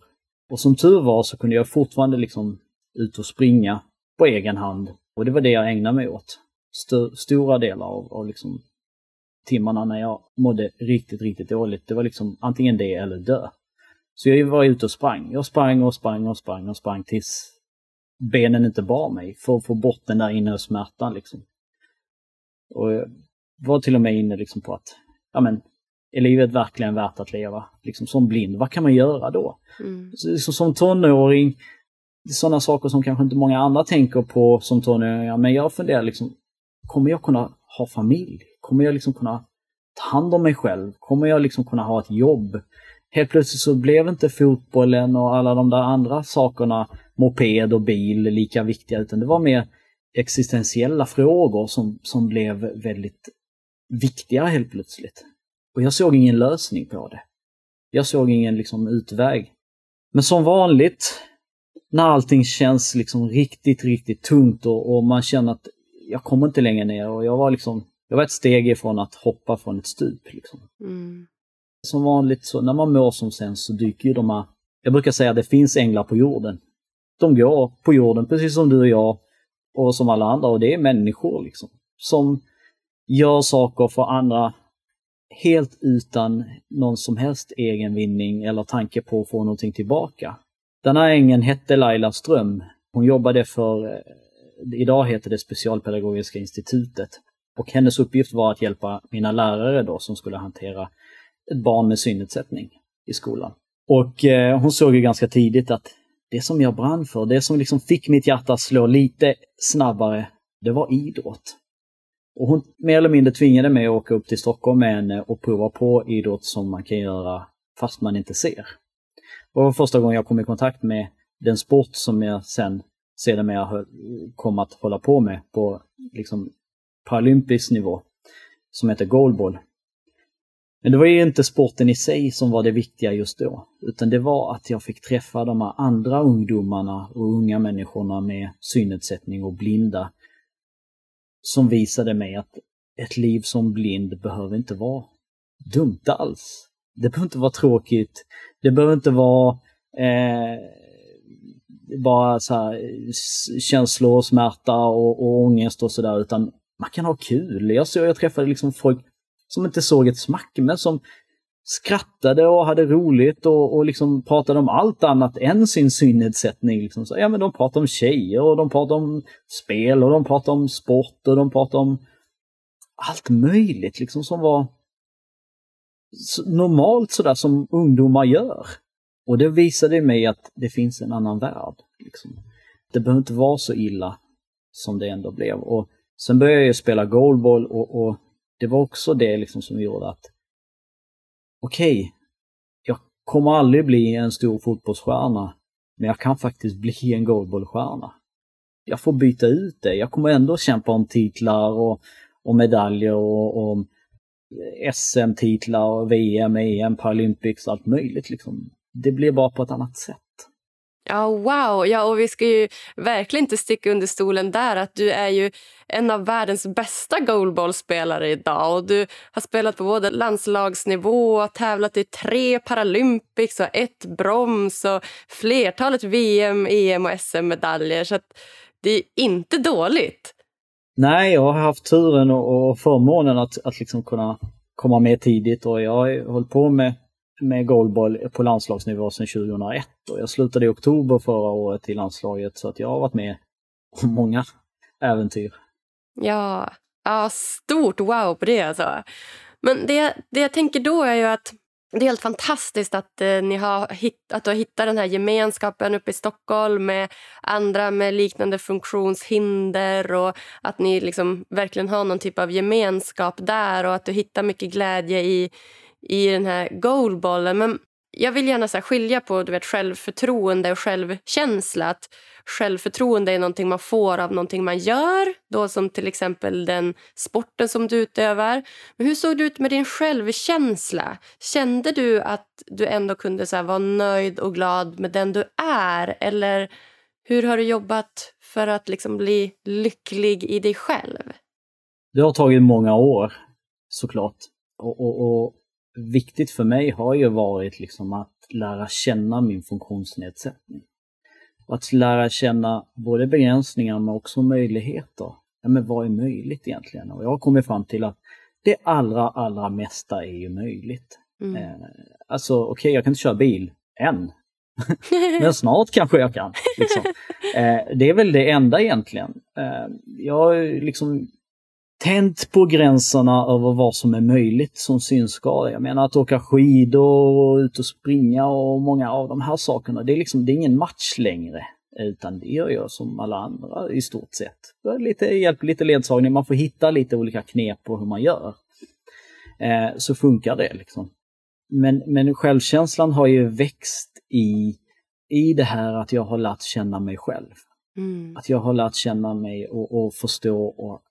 Och som tur var så kunde jag fortfarande liksom ut och springa på egen hand. Och det var det jag ägnade mig åt. St stora delar av, av liksom timmarna när jag mådde riktigt, riktigt dåligt. Det var liksom antingen det eller dö. Så jag var ute och sprang. Jag sprang och sprang och sprang och sprang tills benen inte bar mig för att få bort den där inre smärtan. Liksom. Och jag var till och med inne liksom på att, ja men, är livet verkligen värt att leva? Liksom som blind, vad kan man göra då? Mm. Så, så, som tonåring, sådana saker som kanske inte många andra tänker på som tonåringar, men jag funderar liksom, kommer jag kunna ha familj? Kommer jag liksom kunna ta hand om mig själv? Kommer jag liksom kunna ha ett jobb? Helt plötsligt så blev inte fotbollen och alla de där andra sakerna, moped och bil, lika viktiga utan det var mer existentiella frågor som, som blev väldigt viktiga helt plötsligt. Och jag såg ingen lösning på det. Jag såg ingen liksom utväg. Men som vanligt, när allting känns liksom riktigt, riktigt tungt och, och man känner att jag kommer inte längre ner och jag var liksom, jag var ett steg ifrån att hoppa från ett stup. Liksom. Mm. Som vanligt så när man mår som sämst så dyker ju de här, jag brukar säga att det finns änglar på jorden. De går på jorden precis som du och jag och som alla andra och det är människor liksom. Som gör saker för andra helt utan någon som helst egen vinning eller tanke på att få någonting tillbaka. Den här ängeln hette Laila Ström. Hon jobbade för, eh, idag heter det Specialpedagogiska institutet. Och hennes uppgift var att hjälpa mina lärare då som skulle hantera ett barn med synnedsättning i skolan. Och eh, hon såg ju ganska tidigt att det som jag brann för, det som liksom fick mitt hjärta att slå lite snabbare, det var idrott. Och hon mer eller mindre tvingade mig att åka upp till Stockholm med henne och prova på idrott som man kan göra fast man inte ser. Det var första gången jag kom i kontakt med den sport som jag sen sedermera kom att hålla på med på liksom paralympisk nivå, som heter goalball. Men det var ju inte sporten i sig som var det viktiga just då, utan det var att jag fick träffa de här andra ungdomarna och unga människorna med synnedsättning och blinda som visade mig att ett liv som blind behöver inte vara dumt alls. Det behöver inte vara tråkigt. Det behöver inte vara eh, bara så här, känslor, smärta och, och ångest och sådär utan man kan ha kul. Jag, såg jag träffade liksom folk som inte såg ett smack men som skrattade och hade roligt och, och liksom pratade om allt annat än sin synnedsättning. Liksom. Så, ja, men de pratade om tjejer och de pratade om spel och de pratade om sport och de pratade om allt möjligt liksom som var normalt sådär som ungdomar gör. Och det visade mig att det finns en annan värld. Liksom. Det behöver inte vara så illa som det ändå blev. Och sen började jag spela goalball och, och det var också det liksom som gjorde att okej, okay, jag kommer aldrig bli en stor fotbollsstjärna, men jag kan faktiskt bli en goalballstjärna. Jag får byta ut det. Jag kommer ändå kämpa om titlar och, och medaljer och, och eh, SM-titlar, VM, EM, Paralympics, allt möjligt. Liksom. Det blir bara på ett annat sätt. Ja, wow! Ja, och vi ska ju verkligen inte sticka under stolen där att du är ju en av världens bästa goalballspelare idag. Och du har spelat på både landslagsnivå och tävlat i tre Paralympics och ett brons och flertalet VM, EM och SM-medaljer. Så det är inte dåligt. Nej, jag har haft turen och, förmånen att, att liksom kunna komma med tidigt och jag har hållit på med med goalball på landslagsnivå sedan 2001 och jag slutade i oktober förra året i landslaget så att jag har varit med om många äventyr. Ja, ja stort wow på det alltså. Men det, det jag tänker då är ju att det är helt fantastiskt att, eh, ni har hitt, att du har hittat den här gemenskapen uppe i Stockholm med andra med liknande funktionshinder och att ni liksom verkligen har någon typ av gemenskap där och att du hittar mycket glädje i, i den här goalballen. Men jag vill gärna så skilja på du vet, självförtroende och självkänsla. Att självförtroende är någonting man får av någonting man gör, då som till exempel den sporten som du utövar. Men hur såg det ut med din självkänsla? Kände du att du ändå kunde så vara nöjd och glad med den du är? Eller hur har du jobbat för att liksom bli lycklig i dig själv? Det har tagit många år, såklart. Och, och, och viktigt för mig har ju varit liksom att lära känna min funktionsnedsättning. Och att lära känna både begränsningar men också möjligheter. Ja, men vad är möjligt egentligen? Och jag har kommit fram till att det allra, allra mesta är ju möjligt. Mm. Eh, alltså okej, okay, jag kan inte köra bil än. men snart kanske jag kan. Liksom. Eh, det är väl det enda egentligen. Eh, jag liksom tänt på gränserna över vad som är möjligt som synskadad. Jag menar att åka skidor och ut och springa och många av de här sakerna, det är liksom, det är ingen match längre. Utan det gör jag som alla andra i stort sett. Lite hjälp, lite ledsagning, man får hitta lite olika knep på hur man gör. Eh, så funkar det liksom. Men, men självkänslan har ju växt i, i det här att jag har lärt känna mig själv. Mm. Att jag har lärt känna mig och, och förstå och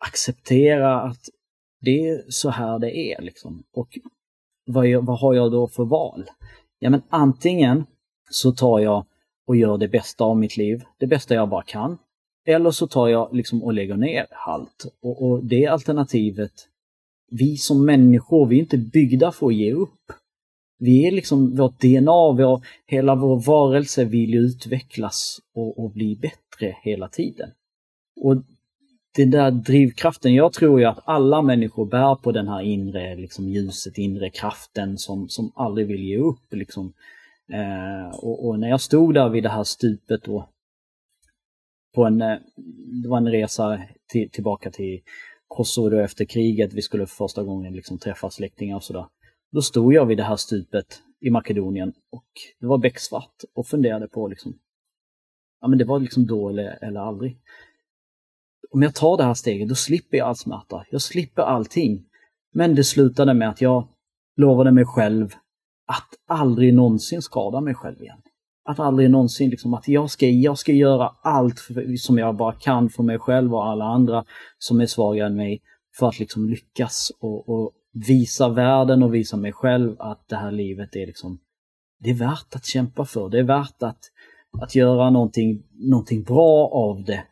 acceptera att det är så här det är. Liksom. Och vad, jag, vad har jag då för val? Ja men antingen så tar jag och gör det bästa av mitt liv, det bästa jag bara kan. Eller så tar jag liksom och lägger ner allt. Och, och det alternativet, vi som människor, vi är inte byggda för att ge upp. Vi är liksom, vårt DNA, vår, hela vår varelse vill utvecklas och, och bli bättre hela tiden. Och den där drivkraften, jag tror ju att alla människor bär på den här inre liksom, ljuset, inre kraften som, som aldrig vill ge upp. Liksom. Eh, och, och, när jag stod där vid det här stupet då, på en, eh, det var en resa till, tillbaka till Kosovo efter kriget, vi skulle för första gången liksom träffa släktingar och sådär. Då stod jag vid det här stupet i Makedonien och det var becksvart och funderade på liksom, ja men det var liksom då eller, eller aldrig om jag tar det här steget, då slipper jag all smärta. Jag slipper allting. Men det slutade med att jag lovade mig själv att aldrig någonsin skada mig själv igen. Att aldrig någonsin, liksom, att jag ska, jag ska göra allt för, som jag bara kan för mig själv och alla andra som är svagare än mig för att liksom lyckas och, och visa världen och visa mig själv att det här livet är liksom, det är värt att kämpa för. Det är värt att, att göra någonting, någonting bra av det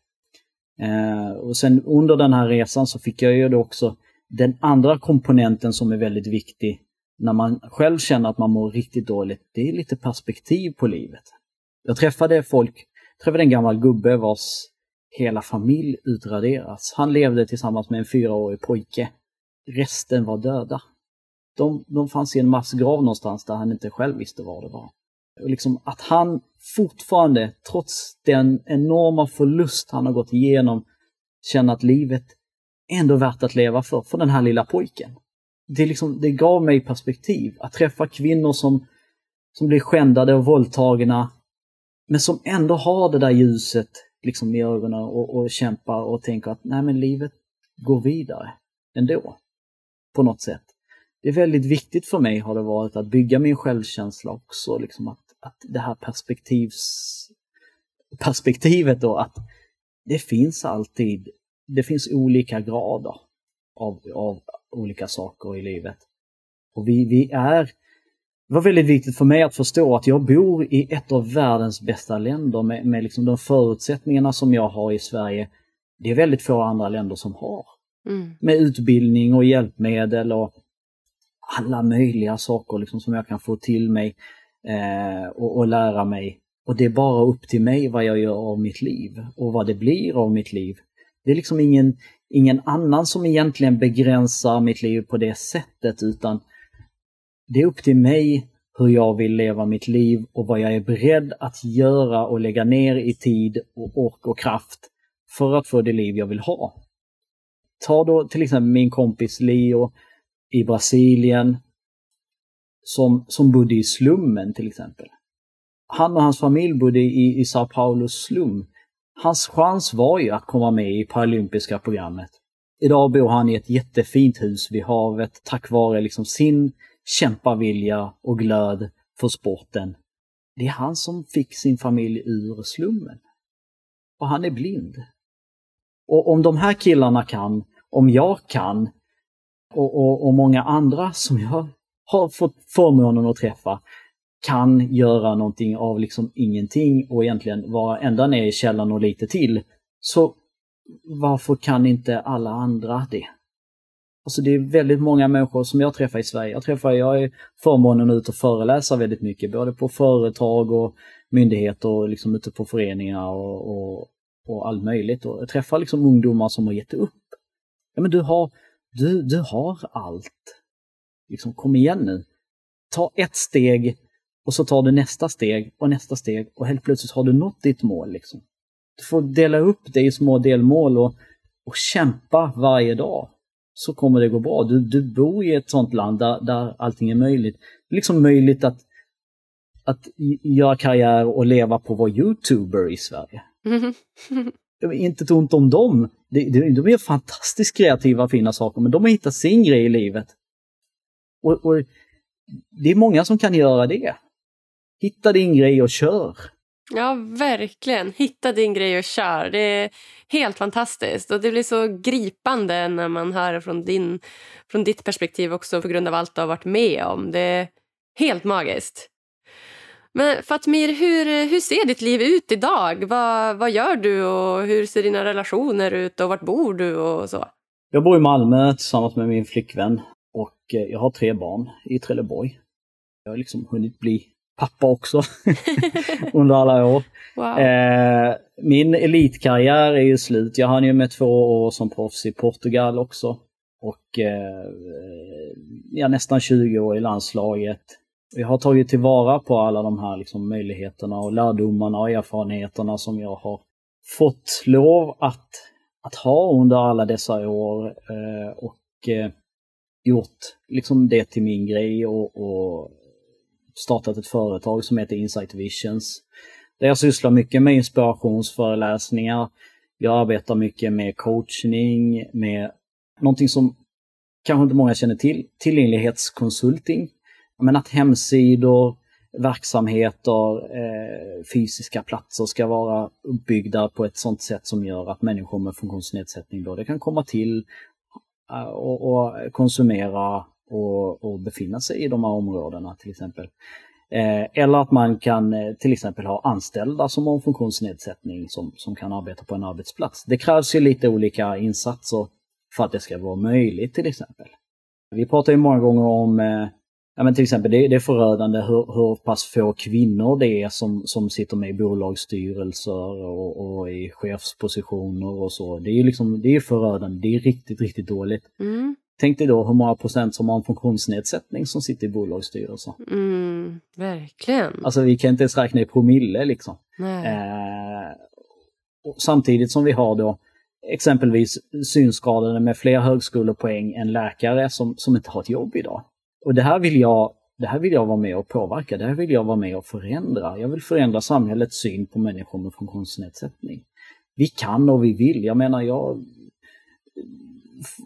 Eh, och sen under den här resan så fick jag ju då också den andra komponenten som är väldigt viktig när man själv känner att man mår riktigt dåligt, det är lite perspektiv på livet. Jag träffade folk, träffade en gammal gubbe vars hela familj utraderas. Han levde tillsammans med en fyraårig pojke. Resten var döda. De, de fanns i en massgrav någonstans där han inte själv visste var det var. Och liksom att han fortfarande, trots den enorma förlust han har gått igenom, känner att livet ändå är värt att leva för, för den här lilla pojken. Det, liksom, det gav mig perspektiv. Att träffa kvinnor som, som blir skändade och våldtagna, men som ändå har det där ljuset liksom i ögonen och, och kämpar och tänker att nej men livet går vidare ändå. På något sätt. Det är väldigt viktigt för mig har det varit att bygga min självkänsla också, liksom att, att det här perspektivs, perspektivet då att det finns alltid, det finns olika grader av, av olika saker i livet. Och vi, vi är det var väldigt viktigt för mig att förstå att jag bor i ett av världens bästa länder med, med liksom de förutsättningarna som jag har i Sverige. Det är väldigt få andra länder som har. Mm. Med utbildning och hjälpmedel och alla möjliga saker liksom som jag kan få till mig eh, och, och lära mig. Och det är bara upp till mig vad jag gör av mitt liv och vad det blir av mitt liv. Det är liksom ingen, ingen annan som egentligen begränsar mitt liv på det sättet utan det är upp till mig hur jag vill leva mitt liv och vad jag är beredd att göra och lägga ner i tid och ork och kraft för att få det liv jag vill ha. Ta då till exempel min kompis Leo i Brasilien som, som bodde i slummen till exempel. Han och hans familj bodde i, i Sao Paulos slum. Hans chans var ju att komma med i paralympiska programmet. Idag bor han i ett jättefint hus vid havet tack vare liksom sin kämpavilja och glöd för sporten. Det är han som fick sin familj ur slummen. Och han är blind. Och om de här killarna kan, om jag kan och, och, och många andra som jag har fått förmånen att träffa kan göra någonting av liksom ingenting och egentligen vara ända ner i källan och lite till. Så varför kan inte alla andra det? Alltså det är väldigt många människor som jag träffar i Sverige. Jag träffar, jag är förmånen ut och föreläsa väldigt mycket, både på företag och myndigheter och liksom ute på föreningar och, och, och allt möjligt. Och jag träffar liksom ungdomar som har gett upp. Ja men du har, du, du har allt. Liksom kom igen nu. Ta ett steg och så tar du nästa steg och nästa steg och helt plötsligt har du nått ditt mål. Liksom. Du får dela upp det i små delmål och, och kämpa varje dag så kommer det gå bra. Du, du bor i ett sånt land där, där allting är möjligt. Det är liksom möjligt att, att göra karriär och leva på att vara youtuber i Sverige. Mm. inte ett ont om dem. De, de, de är fantastiskt kreativa, fina saker, men de har hittat sin grej i livet. Och, och det är många som kan göra det. Hitta din grej och kör. Ja, verkligen. Hitta din grej och kör. Det är helt fantastiskt. Och Det blir så gripande när man hör från, din, från ditt perspektiv också på grund av allt du har varit med om. Det är helt magiskt. Men Fatmir, hur, hur ser ditt liv ut idag? Vad, vad gör du och hur ser dina relationer ut och vart bor du och så? Jag bor i Malmö tillsammans med min flickvän jag har tre barn i Trelleborg. Jag har liksom hunnit bli pappa också under alla år. Wow. Eh, min elitkarriär är ju slut. Jag hann ju med två år som proffs i Portugal också. Och eh, ja, nästan 20 år i landslaget. Jag har tagit tillvara på alla de här liksom, möjligheterna och lärdomarna och erfarenheterna som jag har fått lov att, att ha under alla dessa år. Eh, och eh, gjort liksom det till min grej och, och startat ett företag som heter Insight Visions. Där jag sysslar mycket med inspirationsföreläsningar. Jag arbetar mycket med coachning, med någonting som kanske inte många känner till, tillgänglighetskonsulting. Men att hemsidor, verksamheter, eh, fysiska platser ska vara uppbyggda på ett sånt sätt som gör att människor med funktionsnedsättning då det kan komma till Eh, och, och konsumera och, och befinna sig i de här områdena till exempel. Eh, eller att man kan eh, till exempel ha anställda som har en funktionsnedsättning som, som kan arbeta på en arbetsplats. Det krävs ju lite olika insatser för att det ska vara möjligt till exempel. Vi pratar ju många gånger om eh, Ja, men till exempel, det, det är förödande hur, hur pass få kvinnor det är som, som sitter med i bolagsstyrelser och, och i chefspositioner och så. Det är liksom, det är förödande, det är riktigt, riktigt dåligt. Mm. Tänk dig då hur många procent som har en funktionsnedsättning som sitter i bolagsstyrelser. Mm, verkligen. Alltså vi kan inte ens räkna i promille liksom. Eh, samtidigt som vi har då exempelvis synskadade med fler högskolepoäng än läkare som, som inte har ett jobb idag. Och det här vill jag det här vill jag vara med och påverka, det här vill jag vara med och förändra. Jag vill förändra samhällets syn på människor med funktionsnedsättning. Vi kan och vi vill. Jag menar, jag,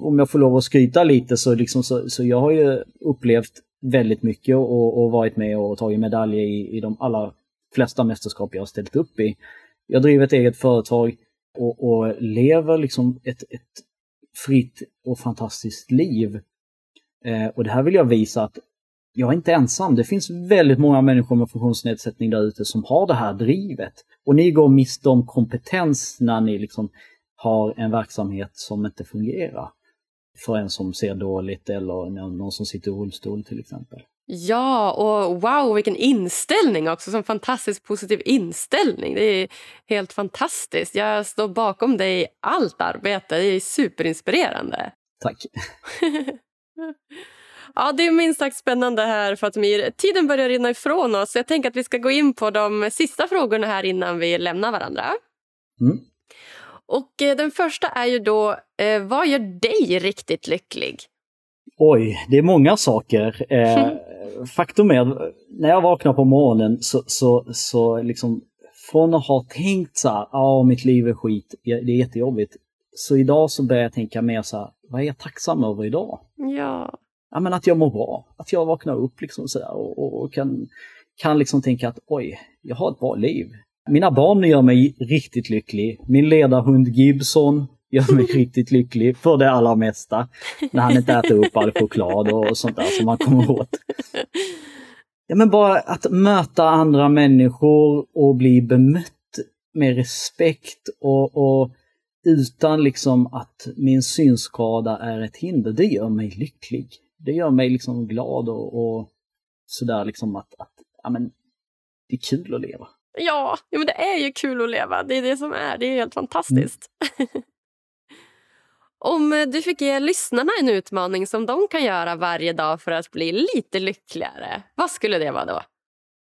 om jag får lov att skryta lite så, liksom, så, så jag har ju upplevt väldigt mycket och, och varit med och tagit medaljer i, i de allra flesta mästerskap jag har ställt upp i. Jag driver ett eget företag och, och lever liksom ett, ett fritt och fantastiskt liv. Eh, och det här vill jag visa att jag är inte ensam. Det finns väldigt många människor med funktionsnedsättning där ute som har det här drivet. Och ni går miste om kompetens när ni liksom har en verksamhet som inte fungerar. För en som ser dåligt eller någon som sitter i rullstol till exempel. Ja, och wow vilken inställning också. Som fantastiskt positiv inställning. Det är helt fantastiskt. Jag står bakom dig i allt arbete. Det är superinspirerande. Tack. Ja, det är minst sagt spännande här Fatemir. Tiden börjar rinna ifrån oss. Jag tänker att vi ska gå in på de sista frågorna här innan vi lämnar varandra. Mm. Och eh, den första är ju då, eh, vad gör dig riktigt lycklig? Oj, det är många saker. Eh, faktum är, när jag vaknar på morgonen så, så, så liksom från att ha tänkt så här, ja mitt liv är skit, det är jättejobbigt. Så idag så börjar jag tänka mer så här, vad är jag tacksam över idag? Ja. Ja men att jag mår bra, att jag vaknar upp liksom så och, och, och, kan, kan liksom tänka att oj, jag har ett bra liv. Mina barn gör mig riktigt lycklig. Min ledarhund Gibson gör mig riktigt lycklig för det allra mesta. När han inte äter upp all choklad och sånt där som man kommer åt. Ja, men bara att möta andra människor och bli bemött med respekt och, och utan liksom att min synskada är ett hinder, det gör mig lycklig. Det gör mig liksom glad och, och sådär liksom att, att ja, men, det är kul att leva. Ja, ja, men det är ju kul att leva. Det är det som är. Det är helt fantastiskt. Mm. Om du fick ge lyssnarna en utmaning som de kan göra varje dag för att bli lite lyckligare, vad skulle det vara då?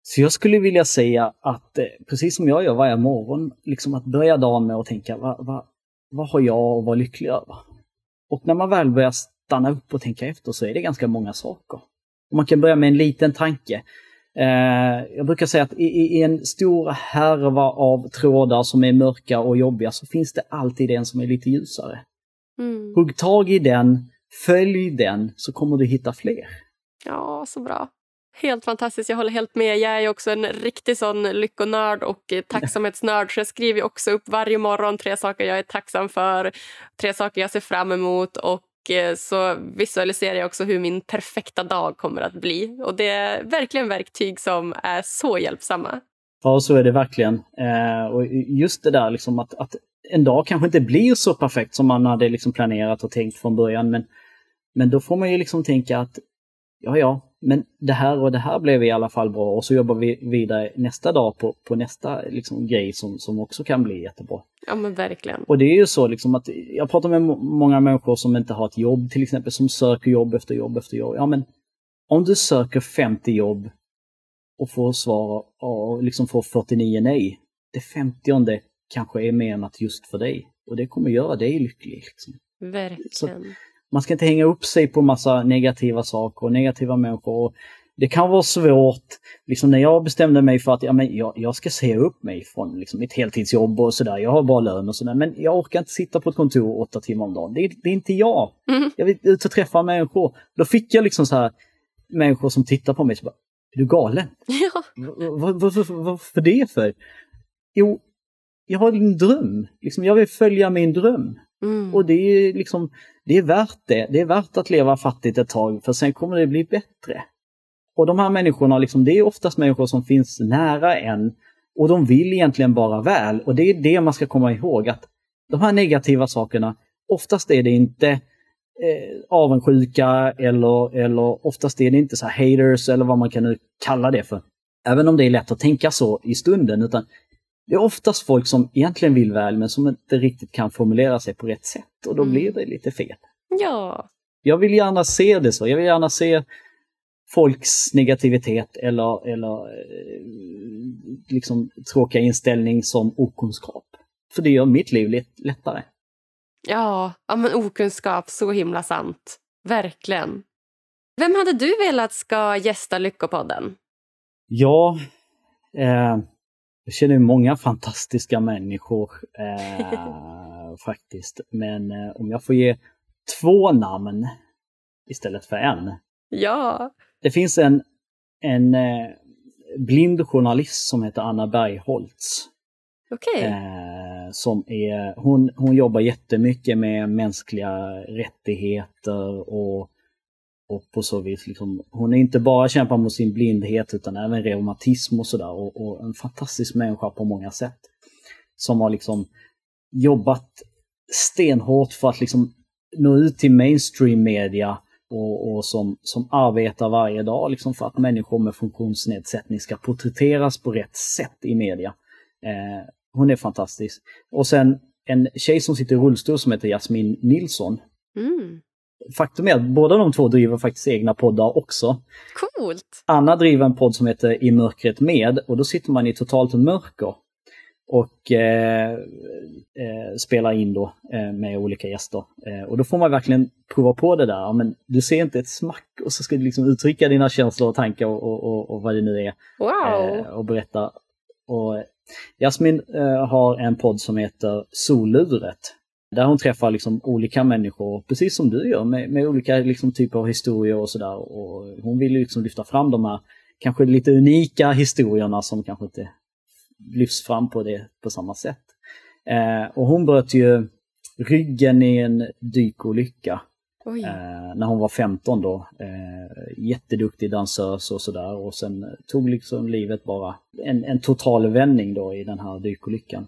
Så jag skulle vilja säga att, eh, precis som jag gör varje morgon, liksom att börja dagen med att tänka vad, vad, vad har jag att vara lycklig över? Och när man väl börjar stanna upp och tänka efter så är det ganska många saker. Och man kan börja med en liten tanke. Eh, jag brukar säga att i, i, en stor härva av trådar som är mörka och jobbiga så finns det alltid en som är lite ljusare. Mm. Hugg tag i den, följ den, så kommer du hitta fler. Ja, så bra. Helt fantastiskt, jag håller helt med. Jag är också en riktig sån lyckonörd och eh, tacksamhetsnörd så jag skriver också upp varje morgon tre saker jag är tacksam för, tre saker jag ser fram emot och eh, så visualiserar jag också hur min perfekta dag kommer att bli. Och Det är verkligen verktyg som är så hjälpsamma. Ja, så är det verkligen. Eh, och just det där liksom att, att en dag kanske inte blir så perfekt som man hade liksom planerat och tänkt från början. Men, men då får man ju liksom tänka att ja, ja, men det här och det här blev i alla fall bra och så jobbar vi vidare nästa dag på, på nästa liksom, grej som, som också kan bli jättebra. Ja men verkligen. Och det är ju så liksom att jag pratar med många människor som inte har ett jobb till exempel, som söker jobb efter jobb efter jobb. Ja men om du söker 50 jobb och får svar och liksom får 49 nej, det 50 kanske är menat just för dig. Och det kommer göra dig lycklig. Liksom. Verkligen. Så man ska inte hänga upp sig på massa negativa saker och negativa människor. Det kan vara svårt, liksom när jag bestämde mig för att ja, men jag, jag ska säga upp mig från liksom, mitt heltidsjobb och sådär, jag har bra lön och sådär, men jag orkar inte sitta på ett kontor åtta timmar om dagen. Det, det är inte jag. Mm. Jag vill ut och träffa människor. Då fick jag liksom så här människor som tittar på mig och bara, är du galen? Ja. Vad, vad, vad, vad för det för? Jo, jag har en dröm. Liksom, jag vill följa min dröm. Mm. Och det är liksom, det är värt det. Det är värt att leva fattigt ett tag för sen kommer det bli bättre. Och de här människorna, liksom, det är oftast människor som finns nära en och de vill egentligen bara väl. Och det är det man ska komma ihåg att de här negativa sakerna, oftast är det inte eh, avundsjuka eller, eller oftast är det inte så här haters eller vad man kan nu kalla det för. Även om det är lätt att tänka så i stunden utan det är oftast folk som egentligen vill väl men som inte riktigt kan formulera sig på rätt sätt och då Mm. blir det lite fel. Ja. Jag vill gärna se det så. Jag vill gärna se folks negativitet eller, eller eh, liksom tråkiga inställning som okunskap. För det gör mitt liv lätt, lättare. Ja, ja, men okunskap, så himla sant. Verkligen. Vem hade du velat ska gästa Lyckopodden? Ja, eh, jag känner många fantastiska människor eh, faktiskt. Men eh, om jag får ge två namn istället för en. Ja. Det finns en, en eh, blind journalist som heter Anna Bergholtz. Okej. Eh, som är, hon, hon jobbar jättemycket med mänskliga rättigheter och, och på så vis liksom, hon är inte bara kämpar mot sin blindhet utan även reumatism och sådär och, och en fantastisk människa på många sätt. Som har liksom jobbat stenhårt för att liksom nå ut till mainstream media och, och som, som arbetar varje dag liksom för att människor med funktionsnedsättning ska porträtteras på rätt sätt i media. Eh, hon är fantastisk. Och sen en tjej som sitter i rullstol som heter Jasmin Nilsson. Mm. Faktum är att båda de två driver faktiskt egna poddar också. Coolt. Anna driver en podd som heter I mörkret med och då sitter man i totalt mörker. Och eh, eh, spelar in då eh, med olika gäster. Eh, och då får man verkligen prova på det där. Men du ser inte ett smack och så ska du liksom uttrycka dina känslor och tankar och, och, och, och vad det nu är. Wow. eh, och berätta. Och Jasmin eh, har en podd som heter Soluret. Där hon träffar liksom olika människor, precis som du gör, med, med olika liksom typer av historier och sådär. Hon vill liksom lyfta fram de här kanske lite unika historierna som kanske inte lyfts fram på det på samma sätt. Eh, och hon bröt ju ryggen i en dykolycka eh, när hon var 15 då. Eh, jätteduktig dansös och sådär och sen tog liksom livet bara en, en total vändning då i den här dykolyckan.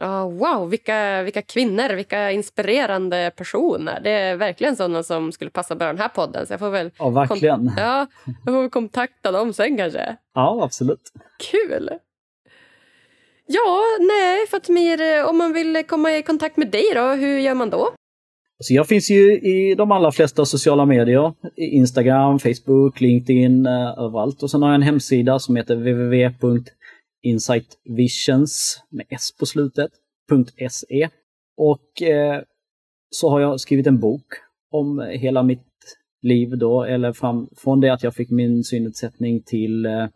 Ja, wow, vilka, vilka kvinnor, vilka inspirerande personer. Det är verkligen sådana som skulle passa bra den här podden. Så jag får väl, Ja, verkligen. ja, jag får väl kontakta dem sen kanske. Ja, absolut. Kul! Ja, nej, Fatmir, om man vill komma i kontakt med dig då, hur gör man då? Så jag finns ju i de allra flesta sociala medier. Instagram, Facebook, LinkedIn, eh, överallt. Och sen har jag en hemsida som heter InsightVisions, med s på slutet, .se. Och eh, så har jag skrivit en bok om hela mitt liv då, eller fram, från det att jag fick min synnedsättning till eh,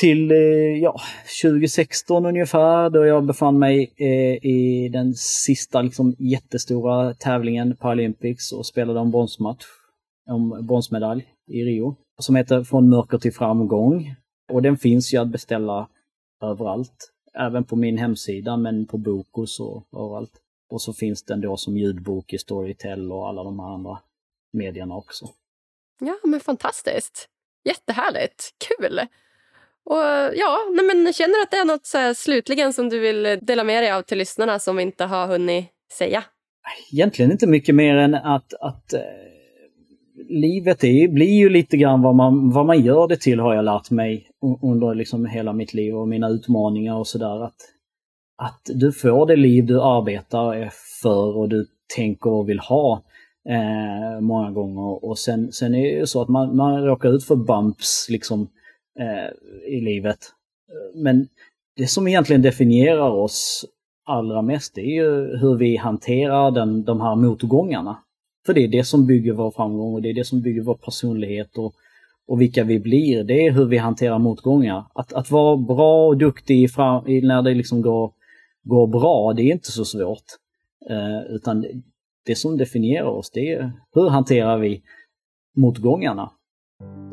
till eh, ja, 2016 ungefär då jag befann mig eh, i den sista liksom, jättestora tävlingen Paralympics och spelade en bronsmatch, om bronsmedalj i Rio. Som heter Från mörker till framgång. Och den finns ju att beställa överallt. Även på min hemsida men på Bokus och överallt. Och så finns den då som ljudbok i Storytel och alla de här andra medierna också. Ja, men fantastiskt. Jättehärligt. Kul! Och ja, nej men känner du att det är något så slutligen som du vill dela med dig av till lyssnarna som vi inte har hunnit säga? egentligen inte mycket mer än att, att eh, livet är, blir ju lite grann vad man, vad man gör det till har jag lärt mig under liksom hela mitt liv och mina utmaningar och sådär. Att, att du får det liv du arbetar eh, för och du tänker och vill ha eh, många gånger. Och sen, sen är det ju så att man, man råkar ut för bumps liksom eh, i livet. Men det som egentligen definierar oss allra mest det är ju hur vi hanterar den, de här motgångarna. För det är det som bygger vår framgång och det är det som bygger vår personlighet och, och vilka vi blir. Det är hur vi hanterar motgångar. Att, att vara bra och duktig fram, i- när det liksom går, går bra, det är inte så svårt. Eh, utan det, det som definierar oss, det är hur hanterar vi motgångarna.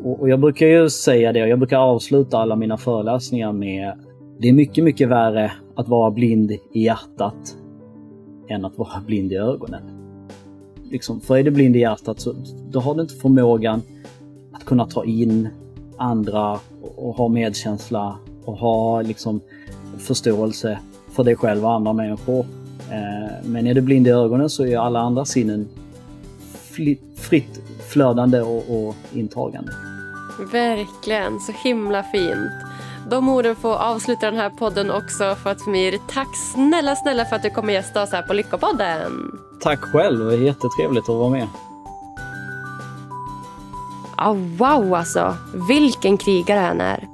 Och, och jag brukar ju säga det, och jag brukar avsluta alla mina föreläsningar med det är mycket, mycket värre att vara blind i hjärtat än att vara blind i ögonen. Liksom, för är du blind i hjärtat så då har du inte förmågan att kunna ta in andra och, och ha medkänsla och ha liksom förståelse för dig själv och andra människor. Eh, men är du blind i ögonen så är alla andra sinnen fritt flödande och, och intagande. Verkligen, så himla fint. De orden får avsluta den här podden också för att Mir, tack snälla, snälla för att du kommer gästa oss här på Lyckopodden. Tack själv, det är jättetrevligt att vara med. Ah, wow alltså, vilken krigare han är.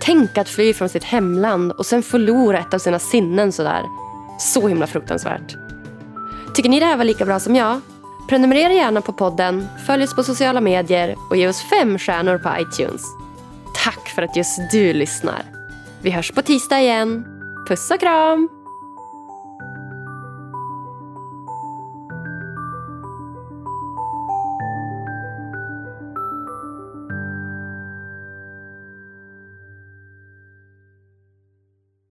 Tänk att fly från sitt hemland och sen förlora ett av sina sinnen sådär. Så himla fruktansvärt. Tycker ni det här var lika bra som jag? Prenumerera gärna på podden, följ oss på sociala medier och ge oss fem stjärnor på iTunes. För att just du lyssnar. Vi hörs på tisdag igen. Puss och kram!